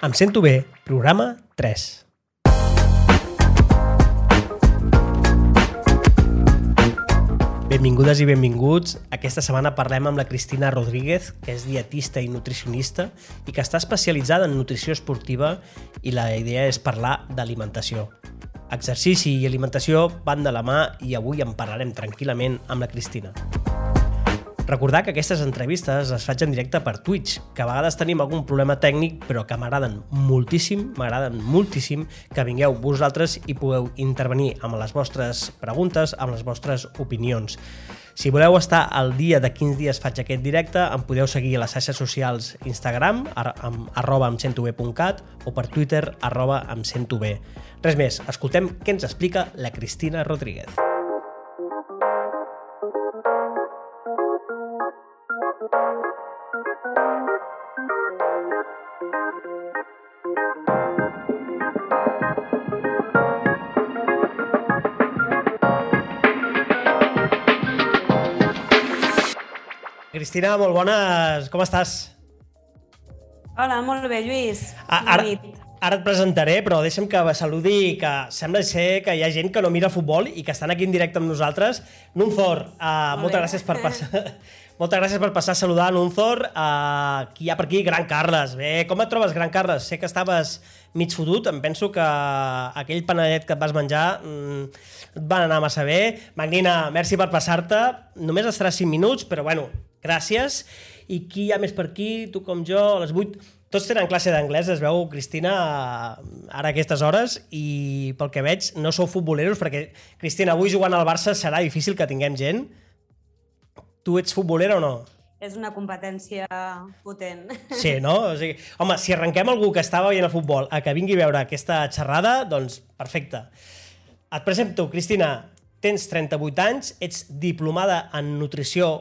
Em sento bé, programa 3. Benvingudes i benvinguts. Aquesta setmana parlem amb la Cristina Rodríguez, que és dietista i nutricionista i que està especialitzada en nutrició esportiva i la idea és parlar d'alimentació. Exercici i alimentació van de la mà i avui en parlarem tranquil·lament amb la Cristina. Recordar que aquestes entrevistes les faig en directe per Twitch, que a vegades tenim algun problema tècnic, però que m'agraden moltíssim, m'agraden moltíssim que vingueu vosaltres i pugueu intervenir amb les vostres preguntes, amb les vostres opinions. Si voleu estar al dia de quins dies faig aquest directe, em podeu seguir a les xarxes socials Instagram, amb arroba emcentobe.cat o per Twitter, arroba emcentobe. Res més, escoltem què ens explica la Cristina Rodríguez. Cristina, molt bones. Com estàs? Hola, molt bé, Lluís. A, ara, ara et presentaré, però deixa'm que saludi que sembla ser que hi ha gent que no mira futbol i que estan aquí en directe amb nosaltres. Nunzor, uh, moltes gràcies per passar... Moltes gràcies per passar a saludar Nunzor. Uh, qui hi ha per aquí? Gran Carles. Bé, com et trobes, Gran Carles? Sé que estaves mig fotut. Em penso que aquell panadet que et vas menjar mm, et van anar massa bé. Magnina, merci per passar-te. Només estaràs 5 minuts, però bueno, gràcies. I qui hi ha més per aquí? Tu com jo, a les 8... Tots tenen classe d'anglès, es veu, Cristina, ara a aquestes hores, i pel que veig no sou futboleros, perquè, Cristina, avui jugant al Barça serà difícil que tinguem gent. Tu ets futbolera o no? És una competència potent. Sí, no? O sigui, home, si arrenquem algú que estava veient el futbol a que vingui a veure aquesta xerrada, doncs perfecte. Et presento, Cristina, tens 38 anys, ets diplomada en nutrició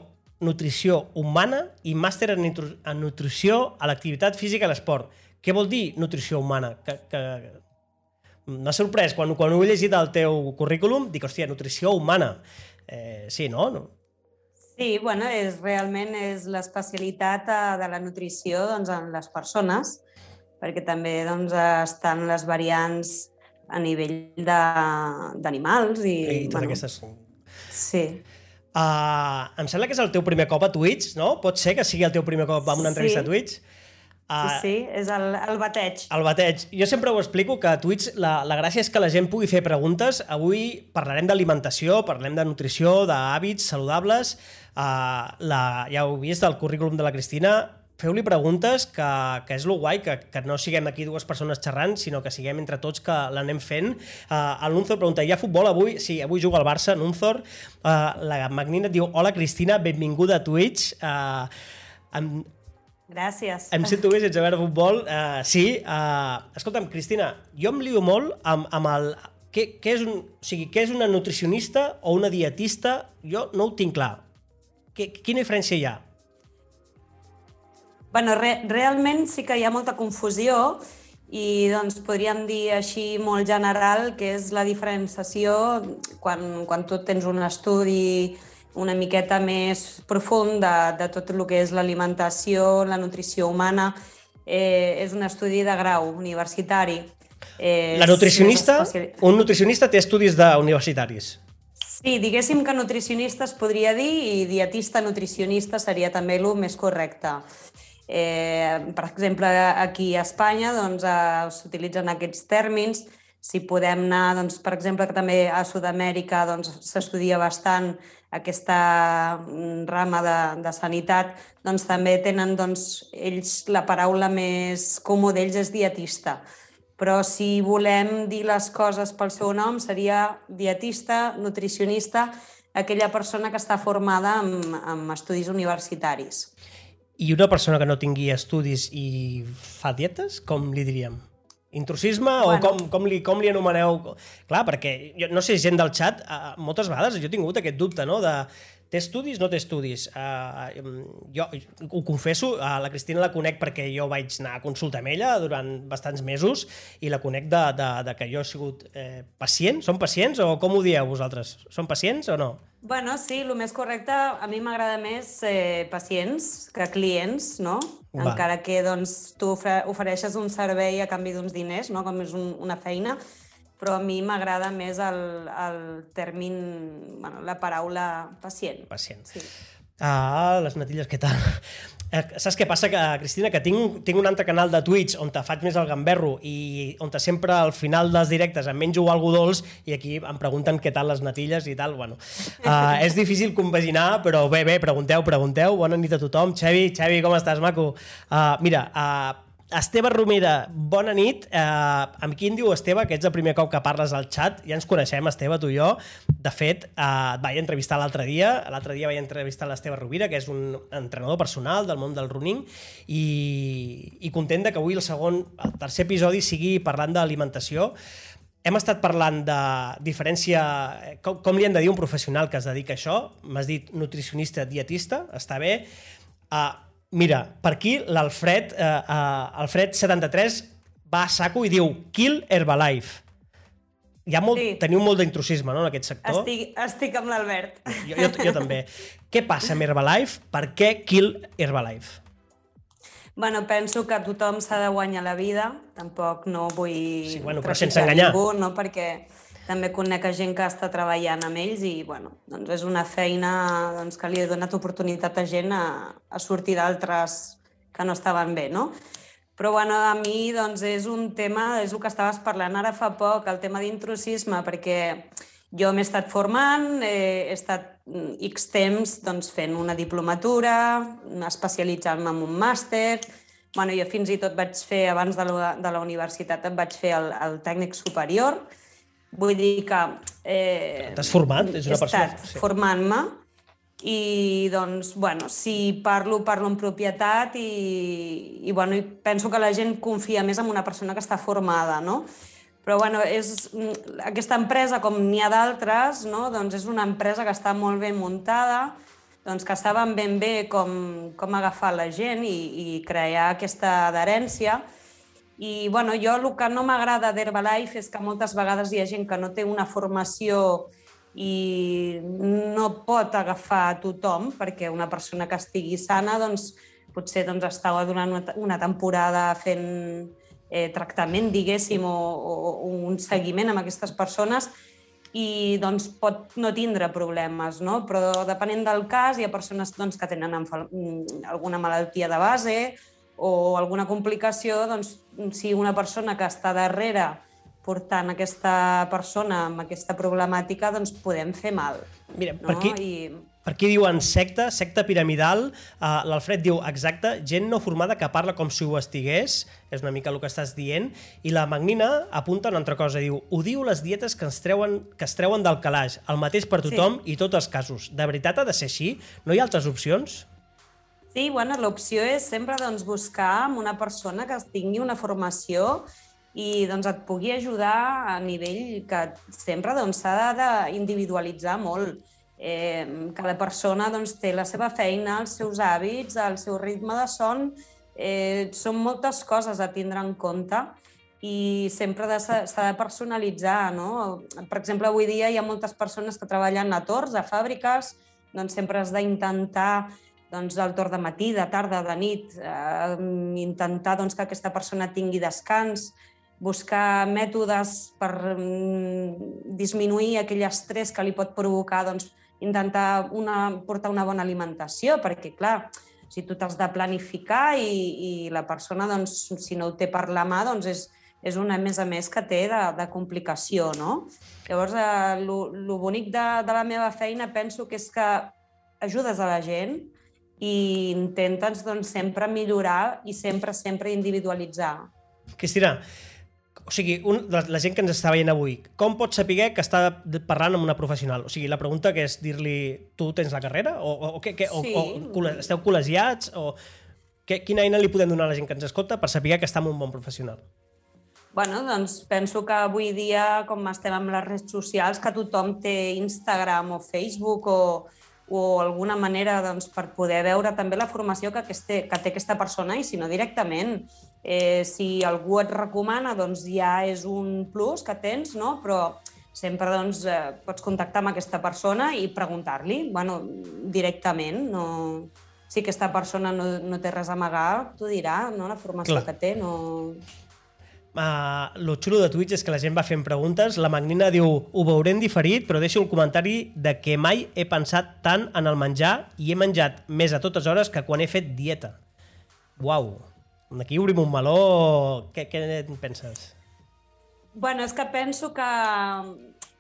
nutrició humana i màster en, en nutrició a l'activitat física i l'esport. Què vol dir nutrició humana? Que, que... M'ha sorprès, quan, quan ho he llegit al teu currículum, dic, hòstia, nutrició humana. Eh, sí, no? no? Sí, bueno, és, realment és l'especialitat eh, de la nutrició doncs, en les persones, perquè també doncs, estan les variants a nivell d'animals i... I totes bueno, aquestes... Sí. Uh, em sembla que és el teu primer cop a Twitch, no? Pot ser que sigui el teu primer cop amb una entrevista sí. a Twitch? Uh, sí, sí, és el, el bateig. El bateig. Jo sempre ho explico, que a Twitch la, la gràcia és que la gent pugui fer preguntes. Avui parlarem d'alimentació, parlem de nutrició, d'hàbits saludables. Uh, la, ja heu vist el currículum de la Cristina, feu-li preguntes que, que és lo guai, que, que no siguem aquí dues persones xerrant, sinó que siguem entre tots que l'anem fent. Uh, el Nunzor pregunta, hi ha futbol avui? Sí, avui juga al Barça, Nunzor. Uh, la Magnina diu, hola Cristina, benvinguda a Twitch. Uh, amb, Gràcies. Em sento bé sense veure futbol. Uh, sí, uh, escolta'm, Cristina, jo em lio molt amb, amb el... Què, què, és un, o sigui, què és una nutricionista o una dietista? Jo no ho tinc clar. Que, quina diferència hi ha? Bueno, re, realment sí que hi ha molta confusió i doncs podríem dir així molt general que és la diferenciació quan, quan tu tens un estudi una miqueta més profund de, de tot el que és l'alimentació, la nutrició humana. Eh, és un estudi de grau universitari. Eh, la nutricionista, un nutricionista té estudis de universitaris. Sí, diguéssim que nutricionista es podria dir i dietista nutricionista seria també el més correcte. Eh, per exemple, aquí a Espanya doncs, eh, s'utilitzen aquests tèrmins. Si podem anar, doncs, per exemple, que també a Sud-amèrica s'estudia doncs, bastant aquesta mm, rama de, de sanitat, doncs també tenen doncs, ells la paraula més comú d'ells és dietista. Però si volem dir les coses pel seu nom, seria dietista, nutricionista, aquella persona que està formada en, en estudis universitaris. I una persona que no tingui estudis i fa dietes, com li diríem? Intrusisme bueno. o com, com, li, com li anomeneu? Clar, perquè jo no sé, gent del xat, uh, moltes vegades jo he tingut aquest dubte, no?, de té estudis, no té estudis. Uh, jo ho confesso, uh, la Cristina la conec perquè jo vaig anar a consulta amb ella durant bastants mesos i la conec de, de, de que jo he sigut eh, pacient. Són pacients o com ho dieu vosaltres? Són pacients o no? Bueno, sí, el més correcte, a mi m'agrada més eh, pacients que clients, no? Va. encara que doncs, tu ofereixes un servei a canvi d'uns diners, no? com és un, una feina, però a mi m'agrada més el, el termin, bueno, la paraula pacient. Pacient. Sí. Ah, les natilles, què tal? Eh, saps què passa, que, Cristina? Que tinc, tinc un altre canal de Twitch on te faig més el gamberro i on te sempre al final dels directes em menjo algú dolç i aquí em pregunten què tal les natilles i tal. Bueno, uh, és difícil compaginar, però bé, bé, pregunteu, pregunteu. Bona nit a tothom. Xavi, Xavi, com estàs, maco? Uh, mira, uh, Esteve Romera, bona nit. Eh, amb qui diu Esteve, que ets el primer cop que parles al xat. Ja ens coneixem, Esteve, tu i jo. De fet, eh, et vaig entrevistar l'altre dia. L'altre dia vaig entrevistar l'Esteve Rovira, que és un entrenador personal del món del running, i, i content que avui el segon, el tercer episodi sigui parlant d'alimentació. Hem estat parlant de diferència, eh, com, com li hem de dir un professional que es dedica a això. M'has dit nutricionista, dietista, està bé. Uh, Mira, per aquí l'Alfred, eh, uh, Alfred73 va a saco i diu Kill Herbalife. Hi ha molt, sí. Teniu molt d'intrusisme no, en aquest sector. Estic, estic amb l'Albert. Jo, jo, jo també. Què passa amb Herbalife? Per què Kill Herbalife? Bueno, penso que tothom s'ha de guanyar la vida. Tampoc no vull sí, bueno, però sense enganyar. ningú, no? perquè també conec gent que està treballant amb ells i bueno, doncs és una feina doncs, que li ha donat oportunitat a gent a, a sortir d'altres que no estaven bé, no? Però bueno, a mi doncs, és un tema, és el que estaves parlant ara fa poc, el tema d'intrusisme, perquè jo m'he estat formant, he estat X temps doncs, fent una diplomatura, especialitzant-me en un màster, bueno, jo fins i tot vaig fer, abans de la, de la universitat, em vaig fer el, el tècnic superior, Vull dir que... Eh, T'has format? És una he estat sí. formant-me i doncs, bueno, si parlo, parlo en propietat i, i, bueno, i penso que la gent confia més en una persona que està formada, no? Però bueno, és, aquesta empresa, com n'hi ha d'altres, no? doncs és una empresa que està molt ben muntada, doncs que saben ben bé com, com agafar la gent i, i crear aquesta adherència. I bueno, jo el que no m'agrada d'Herbalife és que moltes vegades hi ha gent que no té una formació i no pot agafar a tothom, perquè una persona que estigui sana doncs, potser doncs, estava durant una temporada fent eh, tractament, diguéssim, o, o, un seguiment amb aquestes persones i doncs, pot no tindre problemes, no? però depenent del cas hi ha persones doncs, que tenen alguna malaltia de base o alguna complicació, doncs, si una persona que està darrere portant aquesta persona amb aquesta problemàtica, doncs podem fer mal. Mira, no? per aquí, I... per aquí diuen secta, secta piramidal, uh, l'Alfred diu, exacte, gent no formada que parla com si ho estigués, és una mica el que estàs dient, i la Magnina apunta una altra cosa, diu, ho diu les dietes que, ens treuen, que es treuen del calaix, el mateix per tothom sí. i tots els casos. De veritat ha de ser així? No hi ha altres opcions? Sí, bueno, l'opció és sempre doncs, buscar una persona que tingui una formació i doncs, et pugui ajudar a nivell que sempre doncs, s'ha doncs, d'individualitzar molt. Eh, cada persona doncs, té la seva feina, els seus hàbits, el seu ritme de son. Eh, són moltes coses a tindre en compte i sempre s'ha de personalitzar. No? Per exemple, avui dia hi ha moltes persones que treballen a torns, a fàbriques, doncs sempre has d'intentar doncs, el torn de matí, de tarda, de nit, eh, intentar doncs, que aquesta persona tingui descans, buscar mètodes per mm, disminuir aquell estrès que li pot provocar, doncs, intentar una, portar una bona alimentació, perquè, clar, si tu t'has de planificar i, i la persona, doncs, si no ho té per la mà, doncs és, és una més a més que té de, de complicació, no? Llavors, eh, el bonic de, de la meva feina penso que és que ajudes a la gent, i intentes doncs, sempre millorar i sempre, sempre individualitzar. Cristina, o sigui, un, la, la gent que ens està veient avui, com pot saber que està parlant amb una professional? O sigui, la pregunta que és dir-li tu tens la carrera? O, o, o, que, que, sí. o, o esteu col·legiats? O, que, quina eina li podem donar a la gent que ens escolta per saber que està amb un bon professional? Bueno, doncs penso que avui dia, com estem amb les redes socials, que tothom té Instagram o Facebook o, o alguna manera doncs, per poder veure també la formació que, aquesta, que té aquesta persona i si no directament. Eh, si algú et recomana, doncs ja és un plus que tens, no? però sempre doncs, eh, pots contactar amb aquesta persona i preguntar-li bueno, directament. No, si aquesta persona no, no té res a amagar, t'ho dirà, no? La formació Clar. que té, no... Uh, lo xulo de Twitch és que la gent va fent preguntes. La Magnina diu, ho veurem diferit, però deixo un comentari de que mai he pensat tant en el menjar i he menjat més a totes hores que quan he fet dieta. Uau! Aquí obrim un meló. Què, què en penses? Bueno, és que penso que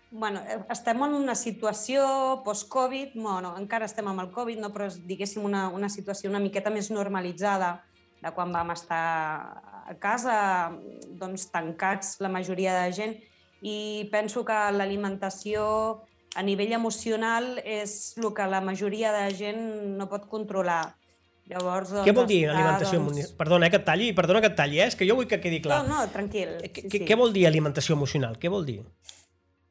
bueno, estem en una situació post-Covid, bueno, encara estem amb el Covid, no, però és, diguéssim, una, una situació una miqueta més normalitzada de quan vam estar a casa doncs, tancats la majoria de gent i penso que l'alimentació a nivell emocional és el que la majoria de gent no pot controlar. Llavors, doncs, Què vol dir alimentació? Doncs... Perdona, eh, que et talli, perdona que et talli, eh? és que jo vull que quedi clar. No, no, tranquil. Eh, Sí, què, sí. què vol dir alimentació emocional? Què vol dir?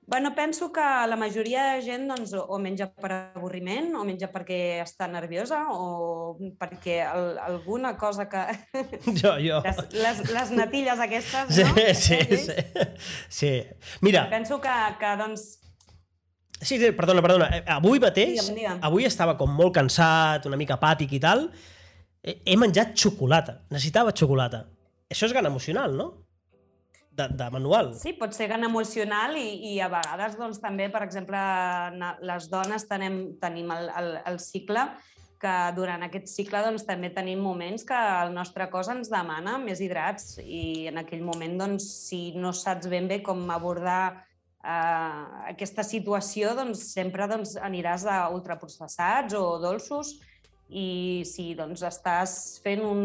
Bueno, penso que la majoria de gent doncs, o menja per avorriment, o menja perquè està nerviosa, o perquè el, alguna cosa que... Jo, jo. Les, les, les natilles aquestes, Sí, no? sí, sí. sí. Mira, Penso que, que doncs, Sí, sí, perdona, perdona. Eh, Avui mateix, Digue'm, digue'm. avui estava com molt cansat, una mica apàtic i tal. He menjat xocolata. Necessitava xocolata. Això és gana emocional, no? De, de manual. sí, pot ser gan emocional i, i a vegades doncs, també, per exemple, les dones tenim, tenim el, el, el cicle que durant aquest cicle doncs, també tenim moments que el nostre cos ens demana més hidrats i en aquell moment, doncs, si no saps ben bé com abordar eh, aquesta situació, doncs, sempre doncs, aniràs a ultraprocessats o dolços i si doncs, estàs fent un,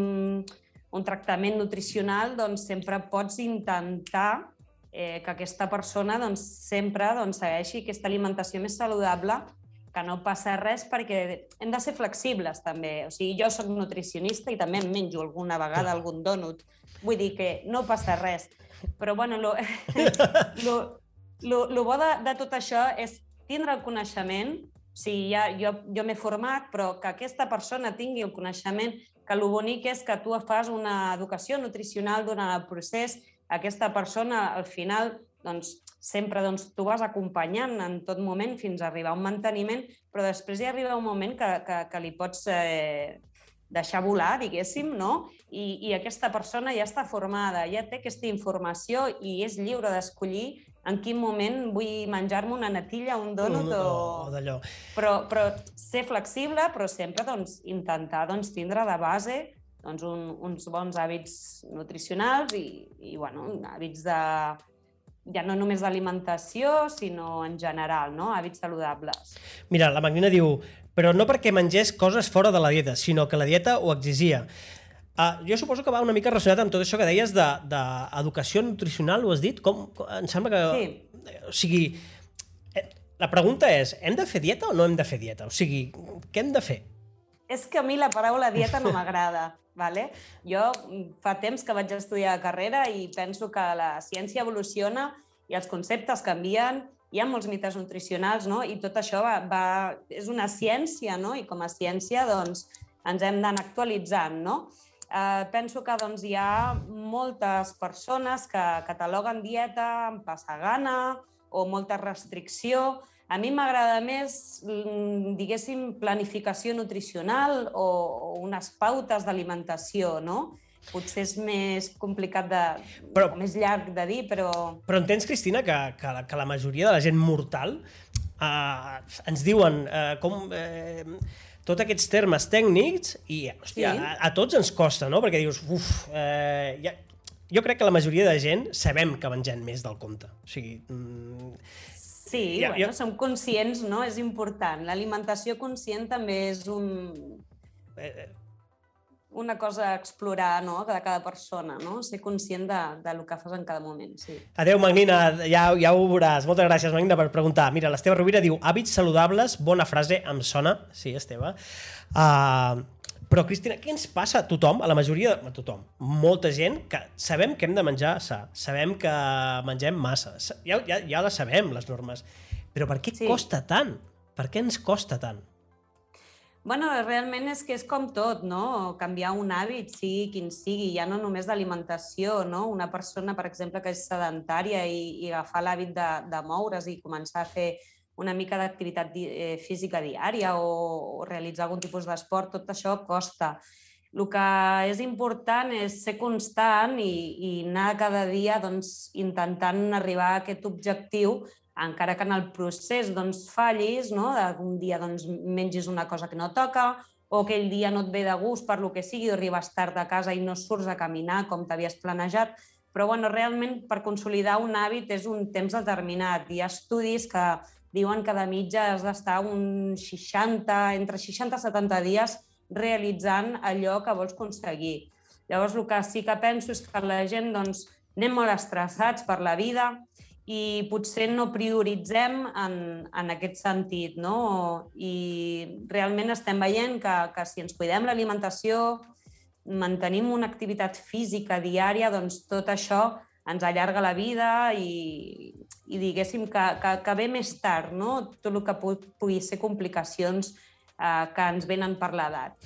un tractament nutricional, doncs, sempre pots intentar eh, que aquesta persona doncs, sempre doncs, segueixi aquesta alimentació més saludable que no passa res perquè hem de ser flexibles també. O sigui, jo sóc nutricionista i també em menjo alguna vegada algun dònut. Vull dir que no passa res. Però bueno, lo, lo, lo, lo bo de, de tot això és tindre el coneixement, o sigui, ja, jo, jo m'he format, però que aquesta persona tingui el coneixement, que el bonic és que tu fas una educació nutricional durant el procés, aquesta persona al final doncs, sempre doncs, tu vas acompanyant en tot moment fins a arribar a un manteniment, però després hi arriba un moment que, que, que li pots eh, deixar volar, diguéssim, no? I, I aquesta persona ja està formada, ja té aquesta informació i és lliure d'escollir en quin moment vull menjar-me una natilla, un dònut o, o... o d'allò. Però, però ser flexible, però sempre doncs, intentar doncs, tindre de base doncs, un, uns bons hàbits nutricionals i, i bueno, hàbits de, ja no només d'alimentació, sinó en general, no? hàbits saludables. Mira, la Magnina diu però no perquè mengés coses fora de la dieta, sinó que la dieta ho exigia. Uh, jo suposo que va una mica relacionat amb tot això que deies d'educació de, de nutricional, ho has dit? Com, com, em sembla que... Sí. O sigui, eh, la pregunta és, hem de fer dieta o no hem de fer dieta? O sigui, què hem de fer? És que a mi la paraula dieta no m'agrada. Vale? Jo mm, fa temps que vaig estudiar carrera i penso que la ciència evoluciona i els conceptes canvien, hi ha molts mites nutricionals, no? i tot això va, va, és una ciència, no? i com a ciència doncs, ens hem d'anar actualitzant. No? Eh, penso que doncs, hi ha moltes persones que cataloguen dieta amb passar gana o molta restricció. A mi m'agrada més, mm, diguéssim, planificació nutricional o, o unes pautes d'alimentació, no? Potser és més complicat de... Però- més llarg de dir, però... Però entens, Cristina, que, que, la, que la majoria de la gent mortal eh, ens diuen eh, com... Eh, tots aquests termes tècnics i, hòstia, Sí. a, a tots ens costa, no? Perquè dius, uf, eh, ja, jo crec que la majoria de gent sabem que mengem més del compte. O sigui, mm, Sí, Ja, bueno, jo- som conscients, no? És important. L'alimentació conscient també és un, eh, una cosa a explorar, no?, de cada persona, no? Ser conscient de, de lo que fas en cada moment, sí. Adéu, Magnina, ja, ja ho veuràs. Moltes gràcies, Magnina, per preguntar. Mira, l'Esteve Rovira diu hàbits saludables, bona frase, em sona. Sí, Esteve. Uh, però, Cristina, què ens passa a tothom, a la majoria, a tothom, molta gent, que sabem que hem de menjar sa, sabem que mengem massa, sa- ja, ja, ja les sabem, les normes, però per què Sí. costa tant? Per què ens costa tant? Bueno, realment és que és com tot, no? Canviar un hàbit, sigui quin sigui, ja no només d'alimentació, no? Una persona, per exemple, que és sedentària i, i agafar l'hàbit de, de moure's i començar a fer una mica d'activitat eh, física diària o, o realitzar algun tipus d'esport, tot això costa. El que és important és ser constant i, i anar cada dia doncs, intentant arribar a aquest objectiu encara que en el procés doncs, fallis, no? un dia doncs, mengis una cosa que no toca, o aquell dia no et ve de gust per lo que sigui, o arribes tard a casa i no surts a caminar com t'havies planejat, però bueno, realment per consolidar un hàbit és un temps determinat. Hi ha estudis que diuen que de mitja has d'estar un 60, entre 60 i 70 dies realitzant allò que vols aconseguir. Llavors, el que sí que penso és que la gent doncs, anem molt estressats per la vida i potser no prioritzem en, en aquest sentit, no? I realment estem veient que, que si ens cuidem l'alimentació, mantenim una activitat física diària, doncs tot això ens allarga la vida i, i diguéssim que, que, que ve més tard, no? Tot el que pugui ser complicacions eh, que ens venen per l'edat.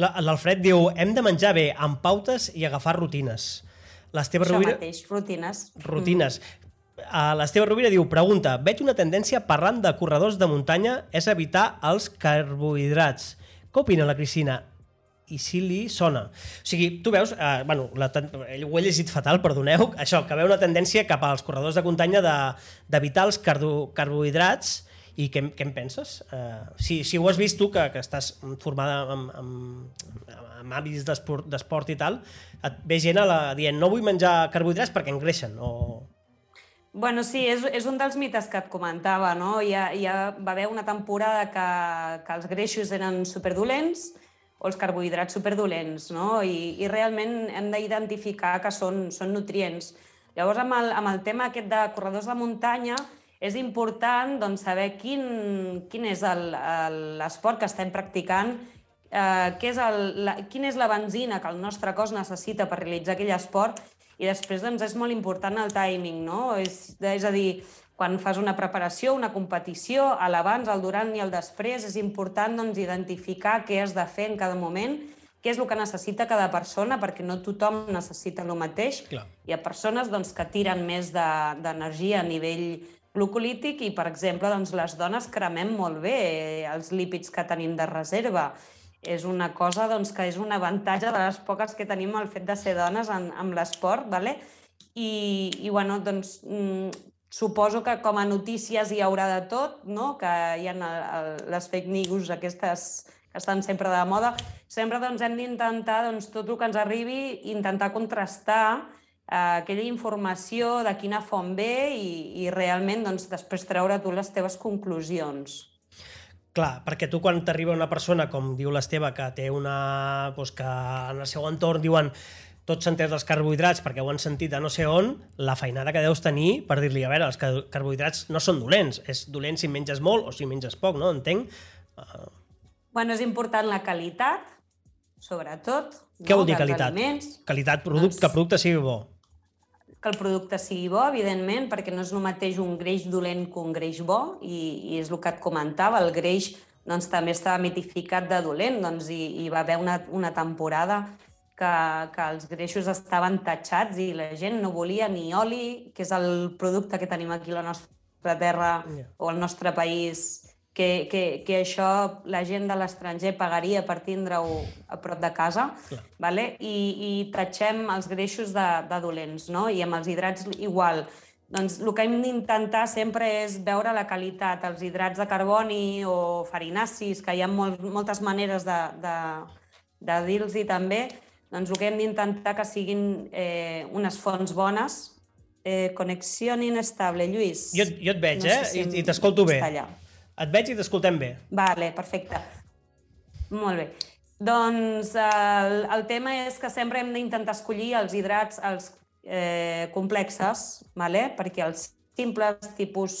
L'Alfred diu, hem de menjar bé, amb pautes i agafar rutines. L'Esteve Rovira... Això mateix, rutines. Rutines. Mm. L'Esteve Rovira diu, pregunta, veig una tendència parlant de corredors de muntanya és evitar els carbohidrats. Què opina la Cristina? i si li sona. O sigui, tu veus, eh, bueno, la, ho he llegit fatal, perdoneu, això, que veu una tendència cap als corredors de muntanya d'evitar de, els carbo, carbohidrats i què, què en penses? Eh, si, si ho has vist tu, que, que estàs formada amb, amb, amb hàbits d'esport i tal, et ve gent a la, dient no vull menjar carbohidrats perquè engreixen o... Bueno, sí, és, és un dels mites que et comentava, no? Ja, ja va haver una temporada que, que els greixos eren superdolents o els carbohidrats superdolents, no? I, i realment hem d'identificar que són, són nutrients. Llavors, amb el, amb el tema aquest de corredors de muntanya, és important doncs, saber quin, quin és l'esport que estem practicant, eh, què és el, la, quina és la benzina que el nostre cos necessita per realitzar aquell esport i després doncs, és molt important el timing, no? És, és a dir, quan fas una preparació, una competició, a l'abans, al durant i al després, és important doncs, identificar què has de fer en cada moment, què és el que necessita cada persona, perquè no tothom necessita el mateix. Clar. Hi ha persones doncs, que tiren més d'energia de, a nivell glucolític i, per exemple, doncs, les dones cremem molt bé els lípids que tenim de reserva és una cosa doncs, que és un avantatge de les poques que tenim el fet de ser dones en, amb l'esport, ¿vale? I, i bueno, doncs, mm, suposo que com a notícies hi haurà de tot, no? que hi ha el, el, les fake news aquestes que estan sempre de moda. Sempre doncs, hem d'intentar doncs, tot el que ens arribi, intentar contrastar eh, aquella informació de quina font ve i, i realment doncs, després treure tu les teves conclusions. Clar, perquè tu quan t'arriba una persona, com diu l'Esteve, que té una... Doncs que en el seu entorn diuen tots s'entén dels carbohidrats perquè ho han sentit a no sé on, la feinada que deus tenir per dir-li, a veure, els carbohidrats no són dolents, és dolent si menges molt o si menges poc, no? Entenc? Uh... Bueno, és important la qualitat, sobretot. Què no? vol dir qualitat? Aliments. Qualitat, producte, doncs... que producte sigui bo que el producte sigui bo, evidentment, perquè no és el mateix un greix dolent que un greix bo, i, i és el que et comentava, el greix doncs, també estava mitificat de dolent, doncs, i, i va haver una, una temporada que, que els greixos estaven tatxats i la gent no volia ni oli, que és el producte que tenim aquí a la nostra terra yeah. o al nostre país, que, que, que això la gent de l'estranger pagaria per tindre-ho a prop de casa, Clar. vale? I, i tatxem els greixos de, de dolents, no? I amb els hidrats igual. Doncs el que hem d'intentar sempre és veure la qualitat, els hidrats de carboni o farinacis, que hi ha molt, moltes maneres de, de, de dir-los també, doncs el que hem d'intentar que siguin eh, unes fonts bones, eh, connexió inestable. Lluís... Jo, jo et veig, no eh? Si I, I t'escolto bé. Allà. Et veig i t'escoltem bé. Vale, perfecte. Molt bé. Doncs el, el tema és que sempre hem d'intentar escollir els hidrats els eh, complexes, vale? perquè els simples tipus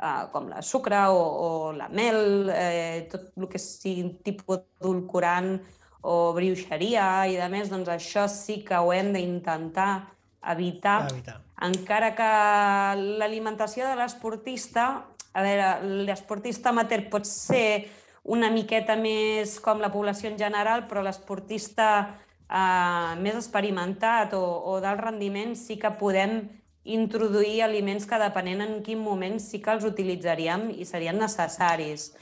eh, com la sucre o, o la mel, eh, tot el que sigui tipus edulcorant o brioixeria i de més, doncs això sí que ho hem d'intentar evitar, evitar, encara que l'alimentació de l'esportista a veure, l'esportista amateur pot ser una miqueta més com la població en general, però l'esportista eh, més experimentat o, o d'alt rendiment sí que podem introduir aliments que depenent en quin moment sí que els utilitzaríem i serien necessaris.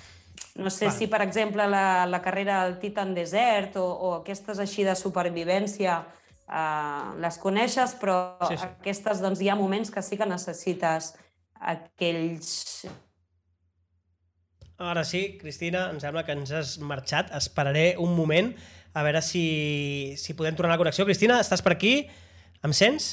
No sé Vale. si, per exemple, la, la carrera del Titan Desert o, o aquestes així de supervivència eh, les coneixes, però sí. sí. aquestes doncs, hi ha moments que sí que necessites aquells... Ara sí, Cristina, em sembla que ens has marxat. Esperaré un moment a veure si, si podem tornar a la connexió. Cristina, estàs per aquí? Em sents?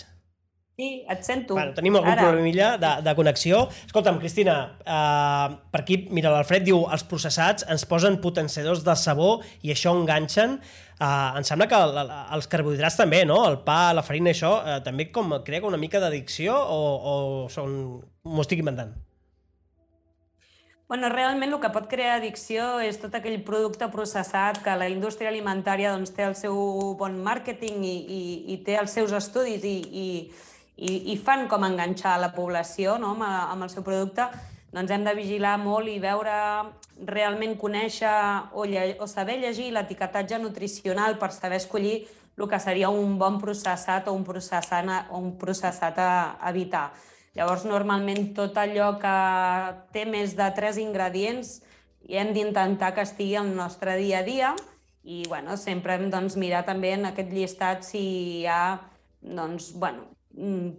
Sí, et sento. Bueno, tenim algun Ara. problemilla de, de connexió. Escolta'm, Cristina, uh, per aquí, mira, l'Alfred diu els processats ens posen potenciadors de sabó i això enganxen. Uh, em sembla que el, el, els carbohidrats també, no? El pa, la farina, això, uh, també com crea una mica d'addicció o, o són... m'ho estic inventant? Bueno, realment el que pot crear addicció és tot aquell producte processat que la indústria alimentària doncs, té el seu bon màrqueting i, i, i té els seus estudis i, i, i, i fan com enganxar la població no? amb, amb el seu producte, doncs hem de vigilar molt i veure, realment conèixer o, lle o saber llegir l'etiquetatge nutricional per saber escollir el que seria un bon processat o un processat, o un processat a evitar. Llavors, normalment, tot allò que té més de tres ingredients i hem d'intentar que estigui al nostre dia a dia i, bueno, sempre hem doncs, mirar també en aquest llistat si hi ha doncs, bueno,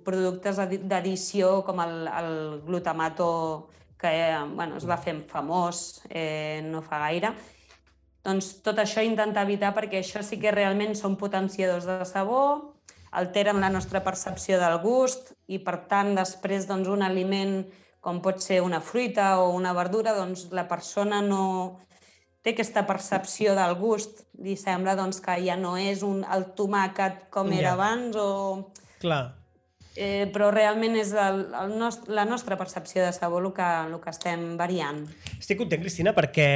productes addi- d'addició com el, el glutamato que bueno, es va fer famós eh, no fa gaire. Doncs tot això intentar evitar perquè això sí que realment són potenciadors de sabor, alteren la nostra percepció del gust i, per tant, després doncs, un aliment com pot ser una fruita o una verdura, doncs la persona no té aquesta percepció del gust. Li sembla doncs, que ja no és un, el tomàquet com Ja. era abans o... Clar. Eh, però realment és el, el nost la nostra percepció de sabor el que, el que estem variant. Estic content, Cristina, perquè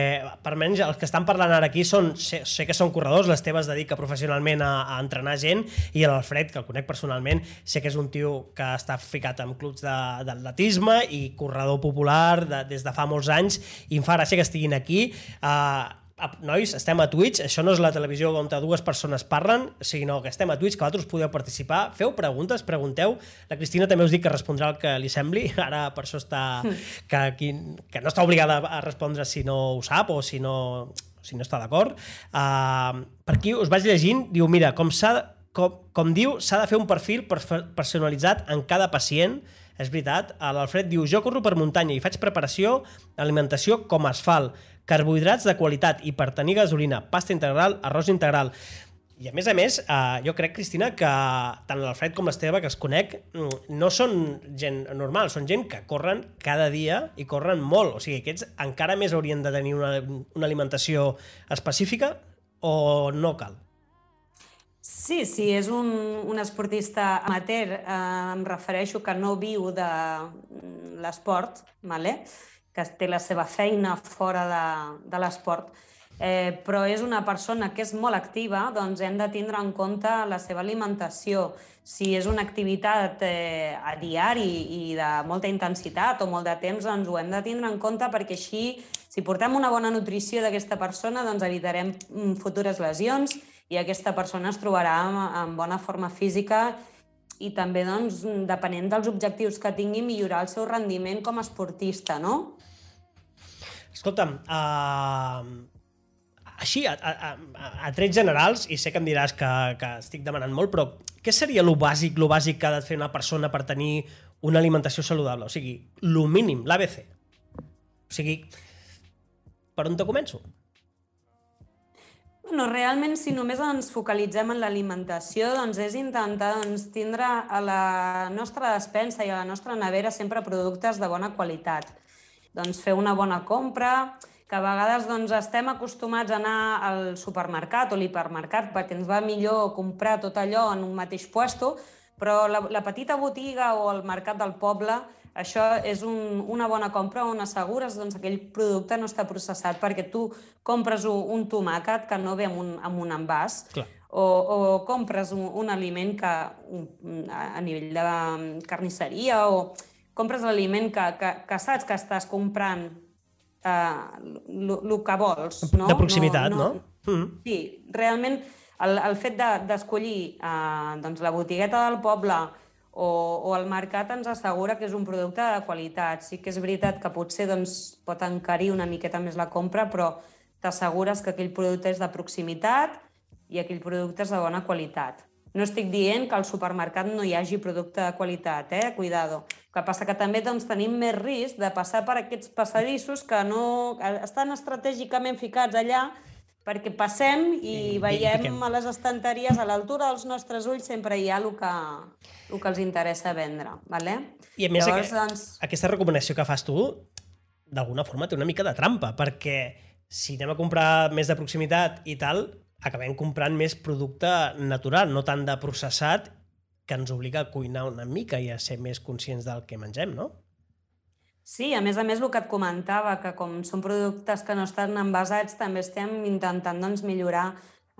per almenys els que estan parlant ara aquí són, sé, sé que són corredors, l'Esteve es dedica professionalment a, a entrenar gent i l'Alfred, que el conec personalment, sé que és un tio que està ficat en clubs d'atletisme i corredor popular de, des de fa molts anys i em fa gràcia que estiguin aquí. Uh, nois, estem a Twitch, això no és la televisió on dues persones parlen, sinó que estem a Twitch, que vosaltres podeu participar, feu preguntes, pregunteu. La Cristina també us dic que respondrà el que li sembli, ara per això està... que, aquí, que no està obligada a respondre si no ho sap o si no, si no està d'acord. Uh, per aquí us vaig llegint, diu, mira, com com, com diu, s'ha de fer un perfil personalitzat en cada pacient, és veritat. L'Alfred diu, jo corro per muntanya i faig preparació, alimentació com asfalt, carbohidrats de qualitat i per tenir gasolina, pasta integral, arròs integral. I a més a més, eh, jo crec, Cristina, que tant l'Alfred com l'Esteve, que els conec, mm, no són gent normal, són gent que corren cada dia i corren molt. O sigui, aquests encara més haurien de tenir una, una alimentació específica o no cal? Sí, sí, és un, un esportista amateur, eh, em refereixo que no viu de mm, l'esport, vale? Que té la seva feina fora de, de l'esport, eh, però és una persona que és molt activa, doncs hem de tindre en compte la seva alimentació. Si és una activitat eh, a diari i de molta intensitat o molt de temps, doncs ho hem de tindre en compte perquè així, si portem una bona nutrició d'aquesta persona, doncs evitarem mm, futures lesions i aquesta persona es trobarà en, en bona forma física i també, doncs, depenent dels objectius que tingui, millorar el seu rendiment com a esportista, no? Escolta'm, uh, així, a, a, a, a trets generals, i sé que em diràs que, que estic demanant molt, però què seria lo bàsic, lo bàsic que ha de fer una persona per tenir una alimentació saludable? O sigui, lo mínim, l'ABC. O sigui, per on te començo? Bueno, realment, si només ens focalitzem en l'alimentació, doncs és intentar doncs, tindre a la nostra despensa i a la nostra nevera sempre productes de bona qualitat. Doncs fer una bona compra, que a vegades doncs, estem acostumats a anar al supermercat o l'hipermercat perquè ens va millor comprar tot allò en un mateix puesto, però la, la petita botiga o el mercat del poble, això és un, una bona compra on assegures doncs, que aquell producte no està processat perquè tu compres un, un tomàquet que no ve amb un, amb un envàs Clar. o, o compres un, un aliment que a a nivell de carnisseria o compres l'aliment que, que, que saps que estàs comprant el que vols. No? De proximitat, no? no? Mm. Sí, realment el, el fet de- d'escollir de, eh, doncs, la botigueta del poble o, o el mercat ens assegura que és un producte de qualitat. Sí que és veritat que potser doncs, pot encarir una miqueta més la compra, però t'assegures que aquell producte és de proximitat i aquell producte és de bona qualitat. No estic dient que al supermercat no hi hagi producte de qualitat, eh? Cuidado. El que passa que també doncs, tenim més risc de passar per aquests passadissos que no estan estratègicament ficats allà perquè passem i, I veiem a les estanteries, a l'altura dels nostres ulls, sempre hi ha el que, el que els interessa vendre. Vale? I a més, Llavors, aquest, doncs... aquesta recomanació que fas tu, d'alguna forma té una mica de trampa, perquè si anem a comprar més de proximitat i tal, acabem comprant més producte natural, no tant de processat, que ens obliga a cuinar una mica i a ser més conscients del que mengem, no? Sí, a més a més el que et comentava, que com són productes que no estan envasats, també estem intentant doncs, millorar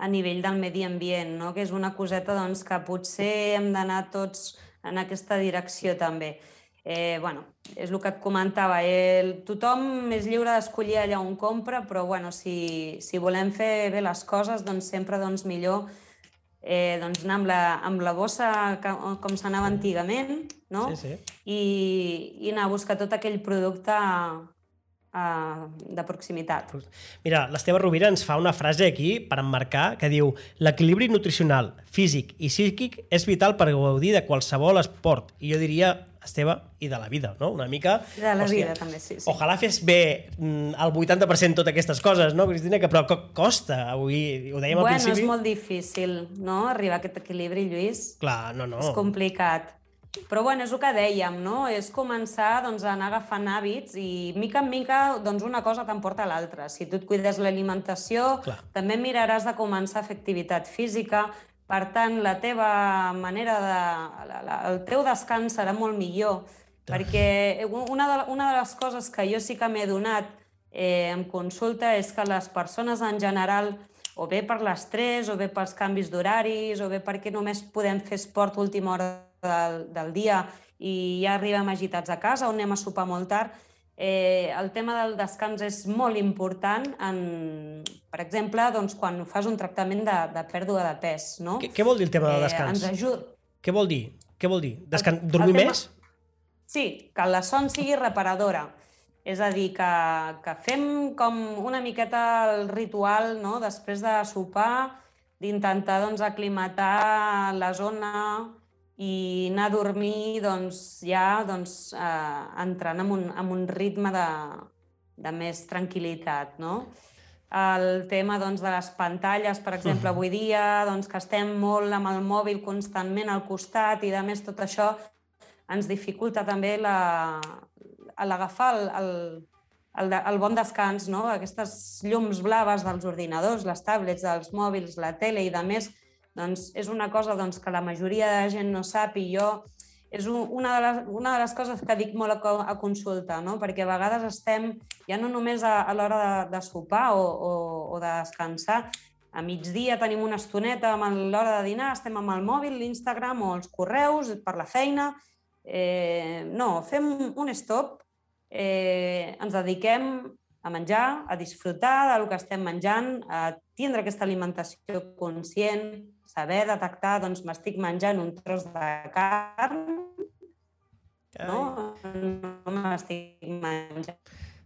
a nivell del medi ambient, no? que és una coseta doncs, que potser hem d'anar tots en aquesta direcció també. Eh, bueno, és el que et comentava, el, tothom és lliure d'escollir allà on compra, però bueno, si, si volem fer bé les coses, doncs sempre doncs, millor eh, doncs anar amb la, amb la bossa que, com s'anava antigament, no? Sí, sí. I, I anar a buscar tot aquell producte uh, de proximitat. Mira, l'Esteve Rovira ens fa una frase aquí per emmarcar que diu l'equilibri nutricional, físic i psíquic és vital per gaudir de qualsevol esport. I jo diria Esteve, i de la vida, no? Una mica... De la hòstia, vida, també, sí, sí. Ojalà fes bé mm, el 80% totes aquestes coses, no, Cristina? Que però costa, avui ho dèiem bueno, al principi. Bueno, és molt difícil, no?, arribar a aquest equilibri, Lluís. Clar, no, no. És complicat. Però bueno, és el que dèiem, no? És començar doncs, a anar agafant hàbits i mica en mica doncs, una cosa t'emporta l'altra. Si tu et cuides l'alimentació, també miraràs de començar a fer activitat física, per tant, la teva manera de... La, la, el teu descans serà molt millor, perquè una de, una de les coses que jo sí que m'he donat eh, en consulta és que les persones en general, o bé per l'estrès, o bé pels canvis d'horaris, o bé perquè només podem fer esport última hora del, del dia i ja arribem agitats a casa o anem a sopar molt tard, Eh, el tema del descans és molt important, en, per exemple, doncs, quan fas un tractament de, de pèrdua de pes. No? Què, què vol dir el tema del eh, descans? ens ajuda... Què vol dir? Què vol dir? Descan... El, Dormir el tema... més? Sí, que la son sigui reparadora. És a dir, que, que fem com una miqueta el ritual no? després de sopar, d'intentar doncs, aclimatar la zona i anar a dormir doncs, ja doncs, eh, entrant en un, en un ritme de, de més tranquil·litat. No? El tema doncs, de les pantalles, per exemple, avui dia, doncs, que estem molt amb el mòbil constantment al costat i, a més, tot això ens dificulta també l'agafar el, el, el, el bon descans, no? aquestes llums blaves dels ordinadors, les tablets, dels mòbils, la tele i, de més, doncs és una cosa doncs, que la majoria de gent no sap i jo és una de les, una de les coses que dic molt a, a consulta, no? perquè a vegades estem ja no només a, a l'hora de, de sopar o, o, o de descansar, a migdia tenim una estoneta amb l'hora de dinar, estem amb el mòbil, l'Instagram o els correus per la feina. Eh, no, fem un stop, eh, ens dediquem a menjar, a disfrutar del que estem menjant, a tindre aquesta alimentació conscient, saber detectar, doncs m'estic menjant un tros de carn, Carai. no? No m'estic menjant.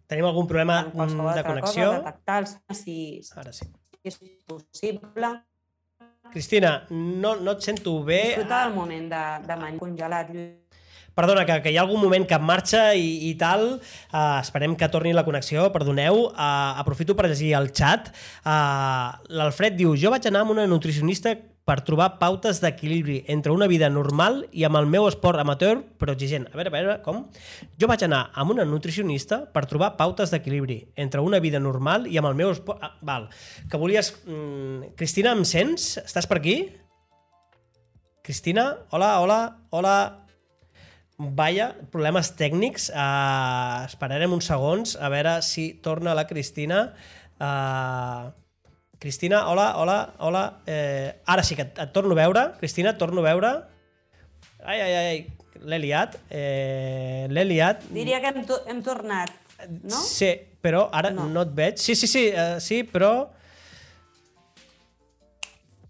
Tenim algun problema de connexió? Cosa, detectar si, Ara sí. si és possible. Cristina, no, no et sento bé. Disfrutar el moment de, de menjar congelat, Perdona, que, que hi ha algun moment que marxa i, i tal. Uh, esperem que torni la connexió, perdoneu. Uh, aprofito per llegir el xat. Uh, L'Alfred diu, jo vaig anar amb una nutricionista per trobar pautes d'equilibri entre una vida normal i amb el meu esport amateur però exigent. A veure, a veure, com? Jo vaig anar amb una nutricionista per trobar pautes d'equilibri entre una vida normal i amb el meu esport... Ah, val. Que volies... Mm, Cristina, em sents? Estàs per aquí? Cristina? Hola, hola, hola... Vaya, problemes tècnics. Uh, esperarem uns segons a veure si torna la Cristina. Uh, Cristina, hola, hola, hola. Eh, ara sí que et, et torno a veure. Cristina, et torno a veure. Ai, ai, ai, l'he liat. Eh, l'he liat. Diria que hem, to hem tornat, no? Sí, però ara no, no et veig. Sí, sí, sí, uh, sí, però...